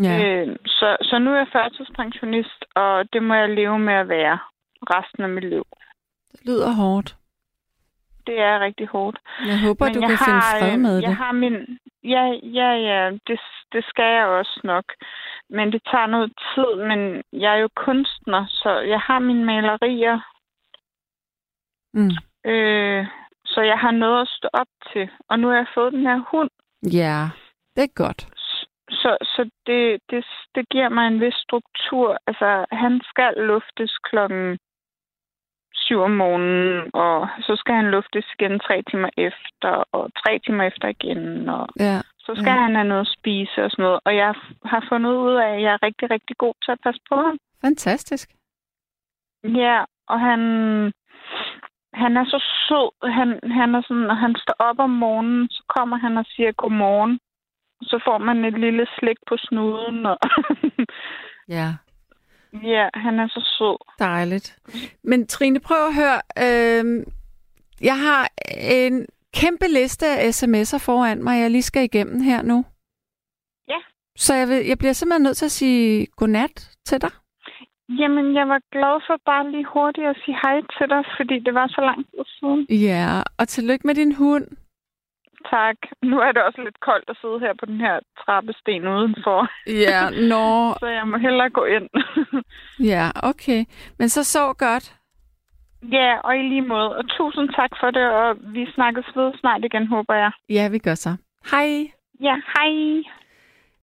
Ja. Øh, så, så nu er jeg førtidspensionist, og det må jeg leve med at være resten af mit liv. Det lyder hårdt. Det er rigtig hårdt. Jeg håber, Men du jeg kan har, finde fred med jeg det. Jeg har min... Ja, ja, ja. Det, det skal jeg også nok. Men det tager noget tid. Men jeg er jo kunstner, så jeg har mine malerier. Mm. Øh, så jeg har noget at stå op til. Og nu har jeg fået den her hund. Ja, det er godt. Så, så det, det, det giver mig en vis struktur. Altså, han skal luftes klokken 7 om morgenen, og så skal han luftes igen tre timer efter, og tre timer efter igen, og ja, så skal ja. han have noget at spise og sådan noget. Og jeg har fundet ud af, at jeg er rigtig, rigtig god til at passe på ham. Fantastisk. Ja, og han, han er så sød. Han, han er sådan, når han står op om morgenen, så kommer han og siger godmorgen. Så får man et lille slik på snuden. Og ja. Ja, han er så sød. Dejligt. Men Trine, prøv at høre. Øh, jeg har en kæmpe liste af sms'er foran mig, jeg lige skal igennem her nu. Ja. Så jeg, vil, jeg bliver simpelthen nødt til at sige godnat til dig. Jamen, jeg var glad for bare lige hurtigt at sige hej til dig, fordi det var så lang tid siden. Ja, og tillykke med din hund. Tak. Nu er det også lidt koldt at sidde her på den her trappesten udenfor. Ja, nå. så jeg må hellere gå ind. ja, okay. Men så så godt. Ja, og i lige måde. Og tusind tak for det, og vi snakkes ved snart igen, håber jeg. Ja, vi gør så. Hej. Ja, hej.